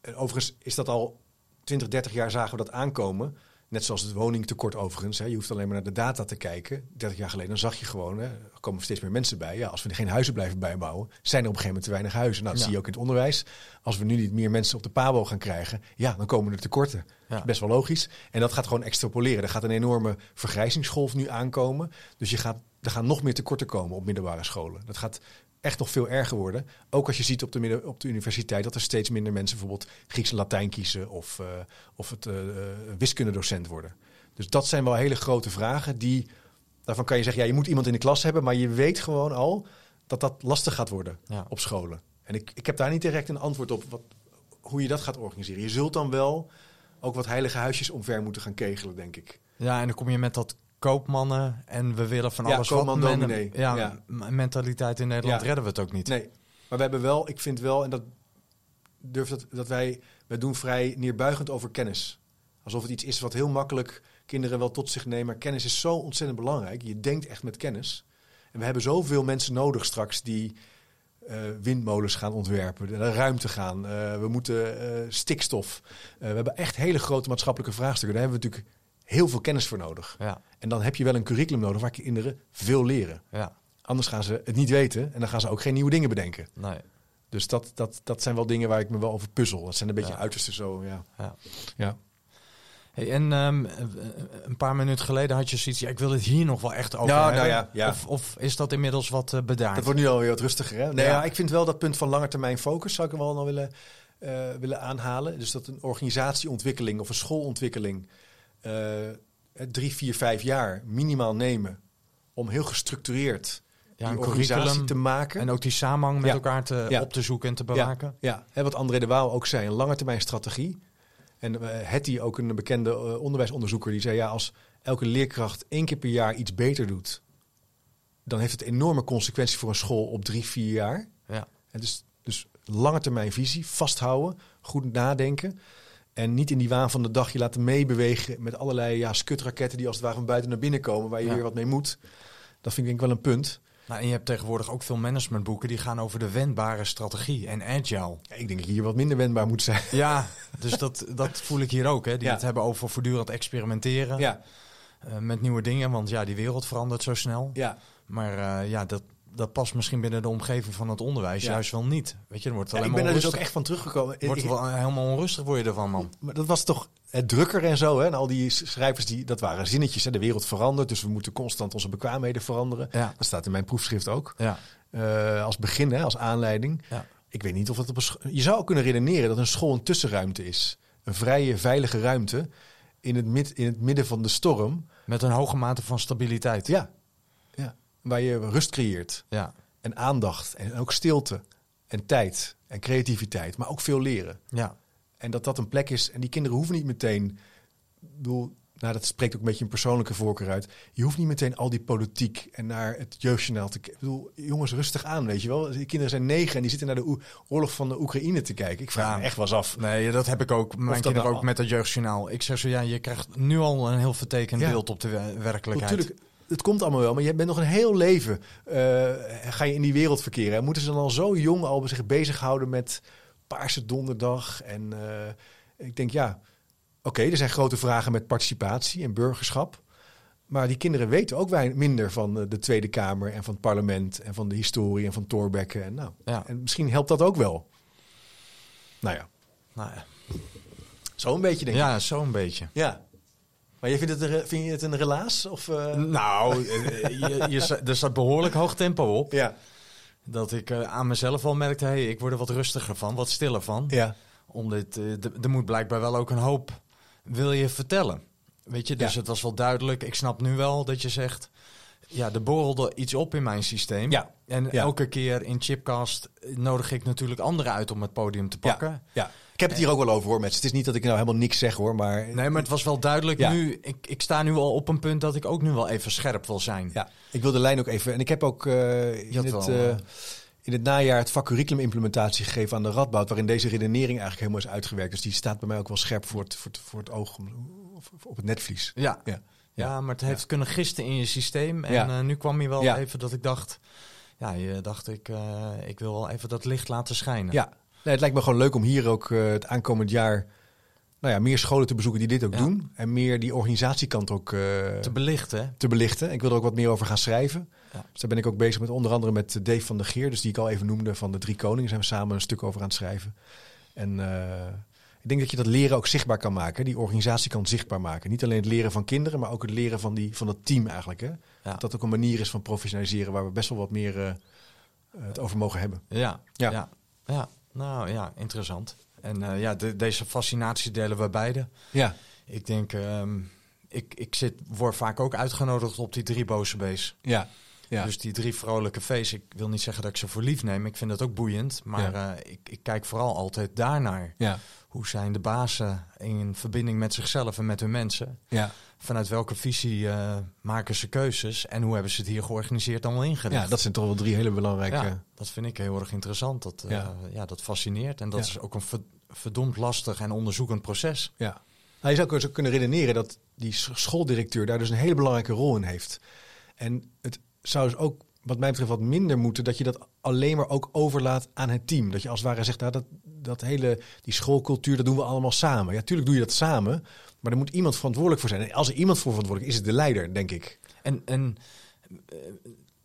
S1: en overigens is dat al 20, 30 jaar zagen we dat aankomen. Net zoals het woningtekort overigens. Hè. Je hoeft alleen maar naar de data te kijken. 30 jaar geleden dan zag je gewoon, hè, er komen steeds meer mensen bij. Ja, als we geen huizen blijven bijbouwen, zijn er op een gegeven moment te weinig huizen. Nou, dat
S2: Ja.
S1: zie je ook in het onderwijs. Als we nu niet meer mensen op de PABO gaan krijgen, ja, dan komen er tekorten.
S2: Ja.
S1: Best wel logisch. En dat gaat gewoon extrapoleren. Er gaat een enorme vergrijzingsgolf nu aankomen. Dus je gaat, er gaan nog meer tekorten komen op middelbare scholen. Dat gaat echt nog veel erger worden. Ook als je ziet op de, midden, op de universiteit dat er steeds minder mensen bijvoorbeeld Grieks en Latijn kiezen of, eh, of het eh, wiskundedocent worden. Dus dat zijn wel hele grote vragen die Daarvan kan je zeggen, ja, je moet iemand in de klas hebben, maar je weet gewoon al dat dat lastig gaat worden
S2: Ja.
S1: op scholen. En ik, ik heb daar niet direct een antwoord op wat, hoe je dat gaat organiseren. Je zult dan wel ook wat heilige huisjes omver moeten gaan kegelen, denk ik.
S2: Ja, en dan kom je met dat koopmannen en we willen van
S1: Ja,
S2: alles wat. men-. Ja,
S1: Ja.
S2: mentaliteit in Nederland
S1: Ja.
S2: redden we het ook niet.
S1: Nee, maar we hebben wel, ik vind wel, en dat durf dat, dat wij, wij doen vrij neerbuigend over kennis. Alsof het iets is wat heel makkelijk kinderen wel tot zich nemen. Maar kennis is zo ontzettend belangrijk. Je denkt echt met kennis. En we hebben zoveel mensen nodig straks die eh, windmolens gaan ontwerpen, naar de ruimte gaan. Eh, we moeten eh, stikstof. We hebben echt hele grote maatschappelijke vraagstukken. Daar hebben we natuurlijk heel veel kennis voor nodig.
S2: Ja,
S1: En dan heb je wel een curriculum nodig waar kinderen veel leren.
S2: ja,
S1: Anders gaan ze het niet weten en dan gaan ze ook geen nieuwe dingen bedenken.
S2: nee.
S1: Dus dat, dat, dat zijn wel dingen waar ik me wel over puzzel. Dat zijn een beetje
S2: Ja.
S1: uiterste zo, ja.
S2: Ja.
S1: ja.
S2: Hey, en ehm, eh, een paar minuten geleden had je zoiets, ja, ik wil het hier nog wel echt over
S1: Ja,
S2: hebben.
S1: nou ja, ja.
S2: Of, of is dat inmiddels wat eh, bedaard?
S1: Dat wordt nu alweer wat rustiger, hè? Nee,
S2: Ja.
S1: ja. ik vind wel dat punt van lange termijn focus zou ik wel nog willen, eh, willen aanhalen. Dus dat een organisatieontwikkeling of een schoolontwikkeling drie, vier, vijf jaar minimaal nemen om heel gestructureerd
S2: ja,
S1: die
S2: een
S1: organisatie te maken.
S2: en ook die samenhang met
S1: Ja.
S2: elkaar te,
S1: Ja.
S2: op te zoeken en te bewaken.
S1: Ja, hè, wat André de Waal ook zei, een lange termijn strategie. En uh, Hetty, ook een bekende uh, onderwijsonderzoeker, die zei ja, als elke leerkracht één keer per jaar iets beter doet, dan heeft het enorme consequenties voor een school op drie, vier jaar.
S2: Ja.
S1: En dus, dus lange termijn visie, vasthouden, goed nadenken. En niet in die waan van de dag je laten meebewegen met allerlei ja, skutraketten die als het ware van buiten naar binnen komen, waar je
S2: Ja.
S1: weer wat mee moet. Dat vind ik denk ik wel een punt.
S2: Nou, en je hebt tegenwoordig ook veel managementboeken die gaan over de wendbare strategie en agile.
S1: Ja, ik denk dat je hier wat minder wendbaar moet zijn.
S2: Ja, dus dat, dat voel ik hier ook. Hè, die
S1: Ja.
S2: het hebben over voortdurend experimenteren
S1: Ja,
S2: eh, met nieuwe dingen. Want ja, die wereld verandert zo snel.
S1: ja.
S2: Maar eh, ja, dat, dat past misschien binnen de omgeving van het onderwijs
S1: Ja.
S2: juist wel niet. Weet je, dan wordt het
S1: Ja,
S2: alleen
S1: ik ben er dus ook echt van teruggekomen.
S2: Wordt
S1: Ik-
S2: wel helemaal onrustig word je ervan, man.
S1: Maar dat was toch het drukker en zo. Hè? En al die schrijvers, die, dat waren zinnetjes. Hè? De wereld verandert, dus we moeten constant onze bekwaamheden veranderen.
S2: Ja,
S1: Dat staat in mijn proefschrift ook.
S2: ja,
S1: Eh, als begin, hè? als aanleiding.
S2: ja.
S1: Ik weet niet of het op een Je zou kunnen redeneren dat een school een tussenruimte is. Een vrije, veilige ruimte in het, mid, in het midden van de storm.
S2: Met een hoge mate van stabiliteit.
S1: Ja. Waar je rust creëert.
S2: Ja,
S1: En aandacht. En ook stilte. En tijd. En creativiteit. Maar ook veel leren.
S2: ja.
S1: En dat dat een plek is. En die kinderen hoeven niet meteen. Ik bedoel, nou, dat spreekt ook een beetje een persoonlijke voorkeur uit. Je hoeft niet meteen al die politiek en naar het jeugdjournaal te kijken. Ik bedoel, jongens, rustig aan, weet je wel. Die kinderen zijn negen en die zitten naar de oorlog van de Oekraïne te kijken. Ik vraag
S2: Ja.
S1: me echt wel eens af.
S2: Nee, dat heb ik ook. Mijn kinderen
S1: nou-
S2: ook met het jeugdjournaal. Ik zeg zo, ja, je krijgt nu al een heel vertekend
S1: Ja.
S2: beeld op de we- werkelijkheid.
S1: Natuurlijk, het komt allemaal wel, maar je bent nog een heel leven. eh, ga je in die wereld verkeren. En moeten ze dan al zo jong al zich bezighouden met Paarse Donderdag? En eh, ik denk, ja, oké, er zijn grote vragen met participatie en burgerschap. Maar die kinderen weten ook minder van eh, de Tweede Kamer en van het parlement en van de historie en van Thorbecke. En, nou,
S2: Ja.
S1: en misschien helpt dat ook wel. Nou ja,
S2: Nou, ja.
S1: zo een beetje denk ik.
S2: ja, zo'n beetje.
S1: Ja. Maar je vindt, het vind je het een relaas? Of, eh?
S2: Nou, eh, je, je, er staat behoorlijk hoog tempo op.
S1: Ja.
S2: Dat ik eh, aan mezelf al merkte, hey, ik word er wat rustiger van, wat stiller van.
S1: Ja.
S2: Om dit, eh, d- er moet blijkbaar wel ook een hoop wil je vertellen. Weet je, dus
S1: Ja.
S2: het was wel duidelijk. Ik snap nu wel dat je zegt, ja, er borrelde iets op in mijn systeem.
S1: Ja.
S2: En
S1: Ja.
S2: elke keer in Chipcast nodig ik natuurlijk anderen uit om het podium te pakken.
S1: Ja, ja. Ik heb het hier ook wel over hoor, mensen. Het is niet dat ik nou helemaal niks zeg hoor, maar...
S2: Nee, maar het was wel duidelijk
S1: Ja.
S2: nu. Ik, ik sta nu al op een punt dat ik ook nu wel even scherp wil zijn.
S1: Ja, ik wil de lijn ook even... En ik heb ook eh, in, het,
S2: wel,
S1: eh,
S2: eh,
S1: in het najaar het vak curriculum implementatie gegeven aan de Radboud... waarin deze redenering eigenlijk helemaal is uitgewerkt. Dus die staat bij mij ook wel scherp voor het, voor het, voor het oog, of- op het netvlies.
S2: Ja.
S1: Ja.
S2: Ja, maar het heeft kunnen gisten in je systeem. En
S1: Ja.
S2: nu kwam je wel
S1: Ja.
S2: even dat ik dacht... Ja, je dacht ik, ik wil wel even dat licht laten schijnen.
S1: Ja, nee, het lijkt me gewoon leuk om hier ook eh, het aankomend jaar... Nou ja, meer scholen te bezoeken die dit ook
S2: Ja.
S1: doen. En meer die organisatiekant ook eh,
S2: Te belichten,
S1: te belichten. Ik wil er ook wat meer over gaan schrijven.
S2: Ja.
S1: Dus daar ben ik ook bezig met onder andere met Dave van der Geer. Dus die ik al even noemde van de Drie Koningen. Zijn we samen een stuk over aan het schrijven. En eh, ik denk dat je dat leren ook zichtbaar kan maken. Die organisatie kan zichtbaar maken. Niet alleen het leren van kinderen, maar ook het leren van, die, van dat team eigenlijk. Hè?
S2: Ja.
S1: Dat dat ook een manier is van professionaliseren waar we best wel wat meer het over mogen hebben.
S2: Ja,
S1: Ja.
S2: ja. Nou ja, interessant. En eh, ja, de- deze fascinatie delen we beide.
S1: Ja,
S2: Ik denk, ehm, ik, ik zit, word vaak ook uitgenodigd op die drie boze bees.
S1: Ja. Ja.
S2: Dus die drie vrolijke feesten. Ik wil niet zeggen dat ik ze voor lief neem. Ik vind dat ook boeiend. Maar
S1: Ja.
S2: eh, ik, ik kijk vooral altijd daarnaar.
S1: ja.
S2: Hoe zijn de bazen in verbinding met zichzelf en met hun mensen?
S1: Ja.
S2: Vanuit welke visie eh, maken ze keuzes? En hoe hebben ze het hier georganiseerd allemaal ingericht?
S1: ja, dat zijn toch wel drie hele belangrijke...
S2: Ja, dat vind ik heel erg interessant. Dat, eh,
S1: Ja.
S2: ja. dat fascineert. En dat
S1: Ja.
S2: is ook een ver- verdomd lastig en onderzoekend proces.
S1: Ja. Nou, je zou kunnen redeneren dat die sch- schooldirecteur daar dus een hele belangrijke rol in heeft. En het zou dus ook, wat mij betreft, wat minder moeten dat je dat alleen maar ook overlaat aan het team. Dat je als het ware zegt, nou, dat, dat hele, die schoolcultuur, dat doen we allemaal samen. Ja, tuurlijk doe je dat samen, maar er moet iemand verantwoordelijk voor zijn. En als er iemand voor verantwoordelijk is, is het de leider, denk ik.
S2: En, en eh,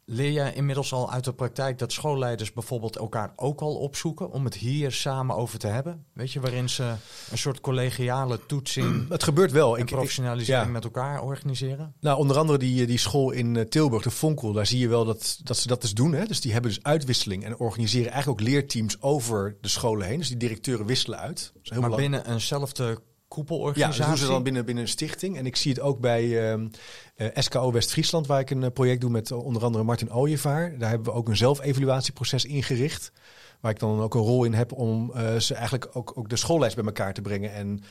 S2: leer jij inmiddels al uit de praktijk dat schoolleiders bijvoorbeeld elkaar ook al opzoeken om het hier samen over te hebben? Weet je, waarin ze een soort collegiale toetsing <clears throat>
S1: Het gebeurt wel.
S2: en
S1: Ik, ik,
S2: professionalisering
S1: ja.
S2: met elkaar organiseren?
S1: Nou, onder andere die, die school in eh, Tilburg, de Vonkel, daar zie je wel dat, dat ze dat dus doen. Hè? Dus die hebben dus uitwisseling en organiseren eigenlijk ook leerteams over de scholen heen. Dus die directeuren wisselen uit.
S2: Maar binnen eenzelfde
S1: Ja,
S2: koepelorganisatie?
S1: dat doen ze dan binnen, binnen een stichting. En ik zie het ook bij ehm, eh, SKO West-Friesland, waar ik een eh, project doe met eh, onder andere Martin Ooyevaar. Daar hebben we ook een zelfevaluatieproces ingericht. Waar ik dan ook een rol in heb om ze eigenlijk ook, ook de schoollijst bij elkaar te brengen. En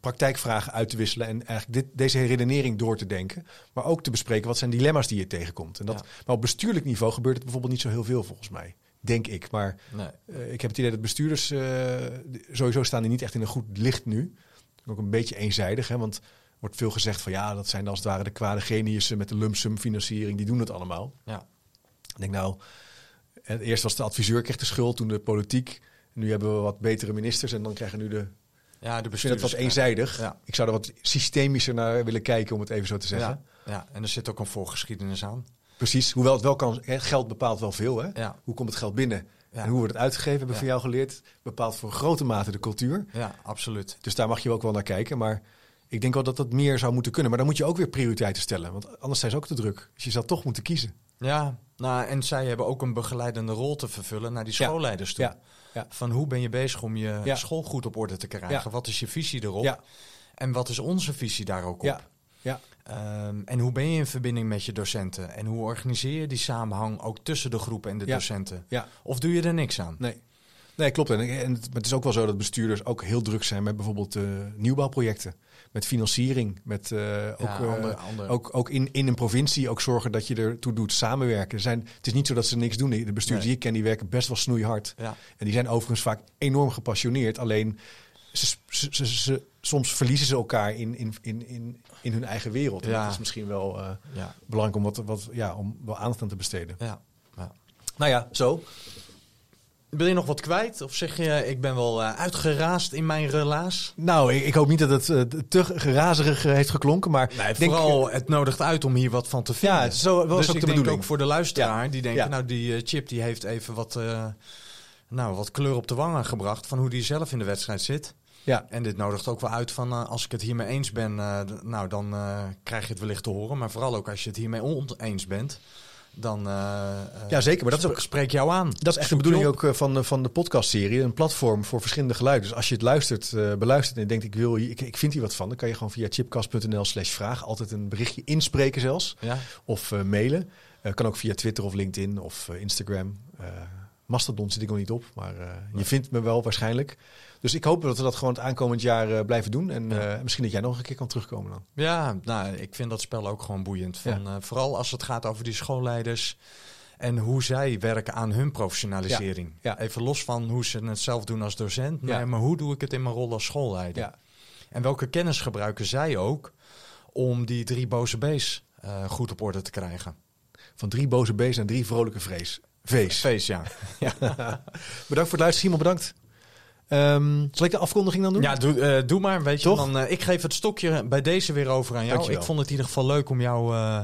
S1: praktijkvragen uit te wisselen. En eigenlijk dit, deze redenering door te denken. Maar ook te bespreken wat zijn dilemma's die je tegenkomt. En dat,
S2: Ja.
S1: Maar op bestuurlijk niveau gebeurt het bijvoorbeeld niet zo heel veel volgens mij. Denk ik. Maar
S2: Nee.
S1: eh, ik heb het idee dat bestuurders eh, sowieso staan die niet echt in een goed licht nu. Ook een beetje eenzijdig, hè, want er wordt veel gezegd van ja, dat zijn als het ware de kwade geniussen met de lump sum financiering, die doen het allemaal.
S2: Ja.
S1: Ik denk nou, eerst was de adviseur kreeg de schuld, toen de politiek. Nu hebben we wat betere ministers en dan krijgen nu de.
S2: Ja, de
S1: Ik vind het wat
S2: bestuurders-
S1: eenzijdig.
S2: Ja.
S1: Ik zou er wat systemischer naar willen kijken, om het even zo te zeggen.
S2: Ja, ja, en er zit ook een voorgeschiedenis aan.
S1: Precies, hoewel het wel kan. hè, Geld bepaalt wel veel. Hè?
S2: Ja.
S1: Hoe komt het geld binnen?
S2: Ja.
S1: En hoe wordt het uitgegeven, hebben we
S2: Ja.
S1: van jou geleerd. Bepaalt voor grote mate de cultuur.
S2: Ja, absoluut.
S1: Dus daar mag je ook wel naar kijken. Maar ik denk wel dat dat meer zou moeten kunnen. Maar dan moet je ook weer prioriteiten stellen. Want anders zijn ze ook te druk. Dus je zou toch moeten kiezen.
S2: Ja, nou, en zij hebben ook een begeleidende rol te vervullen naar die
S1: Ja.
S2: schoolleiders toe.
S1: Ja. Ja.
S2: Van hoe ben je bezig om je
S1: Ja.
S2: school goed op orde te krijgen?
S1: Ja.
S2: Wat is je visie erop?
S1: Ja.
S2: En wat is onze visie daar ook op?
S1: Ja.
S2: Ehm, en hoe ben je in verbinding met je docenten? En hoe organiseer je die samenhang ook tussen de groepen en de
S1: Ja.
S2: docenten?
S1: Ja.
S2: Of doe je er niks aan?
S1: Nee. Nee, klopt. En, en het, is ook wel zo dat bestuurders ook heel druk zijn met bijvoorbeeld eh, nieuwbouwprojecten. Met financiering. Met eh, ook,
S2: Ja,
S1: eh,
S2: ander-
S1: ook, ook in, in een provincie ook zorgen dat je ertoe doet samenwerken. Er zijn, het is niet zo dat ze niks doen. De bestuurders
S2: Nee.
S1: die ik ken, die werken best wel snoeihard.
S2: Ja.
S1: En die zijn overigens vaak enorm gepassioneerd. Alleen ze, ze, ze, ze- soms verliezen ze elkaar in, in, in, in, in hun eigen wereld. En
S2: Ja.
S1: dat is misschien wel eh,
S2: Ja.
S1: belangrijk om, wat, wat, ja, om wel aandacht aan te besteden.
S2: Ja. ja.
S1: Nou ja, zo.
S2: Wil je nog wat kwijt? Of zeg je, ik ben wel eh, uitgeraasd in mijn relaas?
S1: Nou, ik, ik hoop niet dat het eh, te gerazerig heeft geklonken. Maar
S2: Nee,
S1: ik denk,
S2: vooral het nodigt uit om hier wat van te vinden.
S1: Ja, zo- was
S2: dus
S1: ook
S2: ik
S1: de
S2: denk
S1: bedoeling.
S2: ook voor de luisteraar die denkt,
S1: Ja.
S2: nou die Chip die heeft even wat, nou, wat kleur op de wangen gebracht van hoe die zelf in de wedstrijd zit.
S1: Ja,
S2: En dit nodigt ook wel uit van eh, als ik het hiermee eens ben, eh, nou dan eh, krijg je het wellicht te horen. Maar vooral ook als je het hiermee oneens bent, dan
S1: ja, zeker. Maar dat is ook
S2: spreek jou aan.
S1: Dat is echt de bedoeling ook van, de- van de podcastserie. Een platform voor verschillende geluiden. Dus als je het luistert, beluistert en denkt ik, wil, hier- ik, ik vind hier wat van. Dan kan je gewoon via chipcast.nl slash vraag altijd een berichtje inspreken zelfs.
S2: Ja,
S1: Of mailen. Kan ook via Twitter of LinkedIn of Instagram. Mastodon zit ik nog niet op, maar je vindt me wel waarschijnlijk. Dus ik hoop dat we dat gewoon het aankomend jaar eh, blijven doen. En
S2: Ja.
S1: eh, misschien dat jij nog een keer kan terugkomen dan.
S2: ja nou, ik vind dat spel ook gewoon boeiend. Van, eh, vooral als het gaat over die schoolleiders en hoe zij werken aan hun professionalisering.
S1: Ja, ja.
S2: Even los van hoe ze het zelf doen als docent,
S1: Ja.
S2: nee, maar hoe doe ik het in mijn rol als schoolleider?
S1: Ja.
S2: En welke kennis gebruiken zij ook om die drie boze B's goed op orde te krijgen?
S1: Van drie boze B's en drie vrolijke vrees. Vees.
S2: Feest, <laughs> ja.
S1: Bedankt voor het luisteren, Simon. Bedankt. Ehm, zal ik de afkondiging dan doen?
S2: Ja, doe, eh, doe maar. Weet je, dan, ik geef het stokje bij deze weer over aan jou.
S1: Dankjewel.
S2: Ik vond het in ieder geval leuk om jou eh,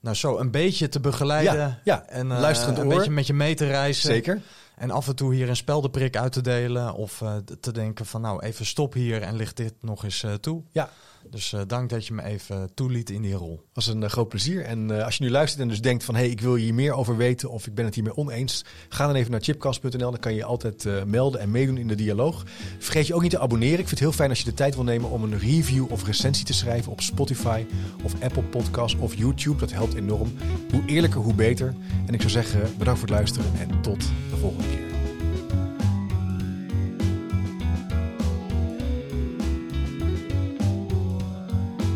S2: nou, zo een beetje te begeleiden.
S1: Ja, ja.
S2: En eh,
S1: Luisterend
S2: een
S1: oor.
S2: beetje met je mee te reizen.
S1: Zeker.
S2: En af en toe hier een speldenprik uit te delen of te denken van nou even stop hier en licht dit nog eens toe.
S1: Ja.
S2: Dus uh, dank dat je me even toeliet in die rol.
S1: was een groot plezier. En als je nu luistert en dus denkt van hé, hey, ik wil hier meer over weten of ik ben het hiermee oneens, ga dan even naar chipcast.nl. Dan kan je altijd melden en meedoen in de dialoog. Vergeet je ook niet te abonneren. Ik vind het heel fijn als je de tijd wil nemen om een review of recensie te schrijven op Spotify of Apple Podcasts of YouTube. Dat helpt enorm. Hoe eerlijker, hoe beter. En ik zou zeggen, bedankt voor het luisteren en tot de volgende keer.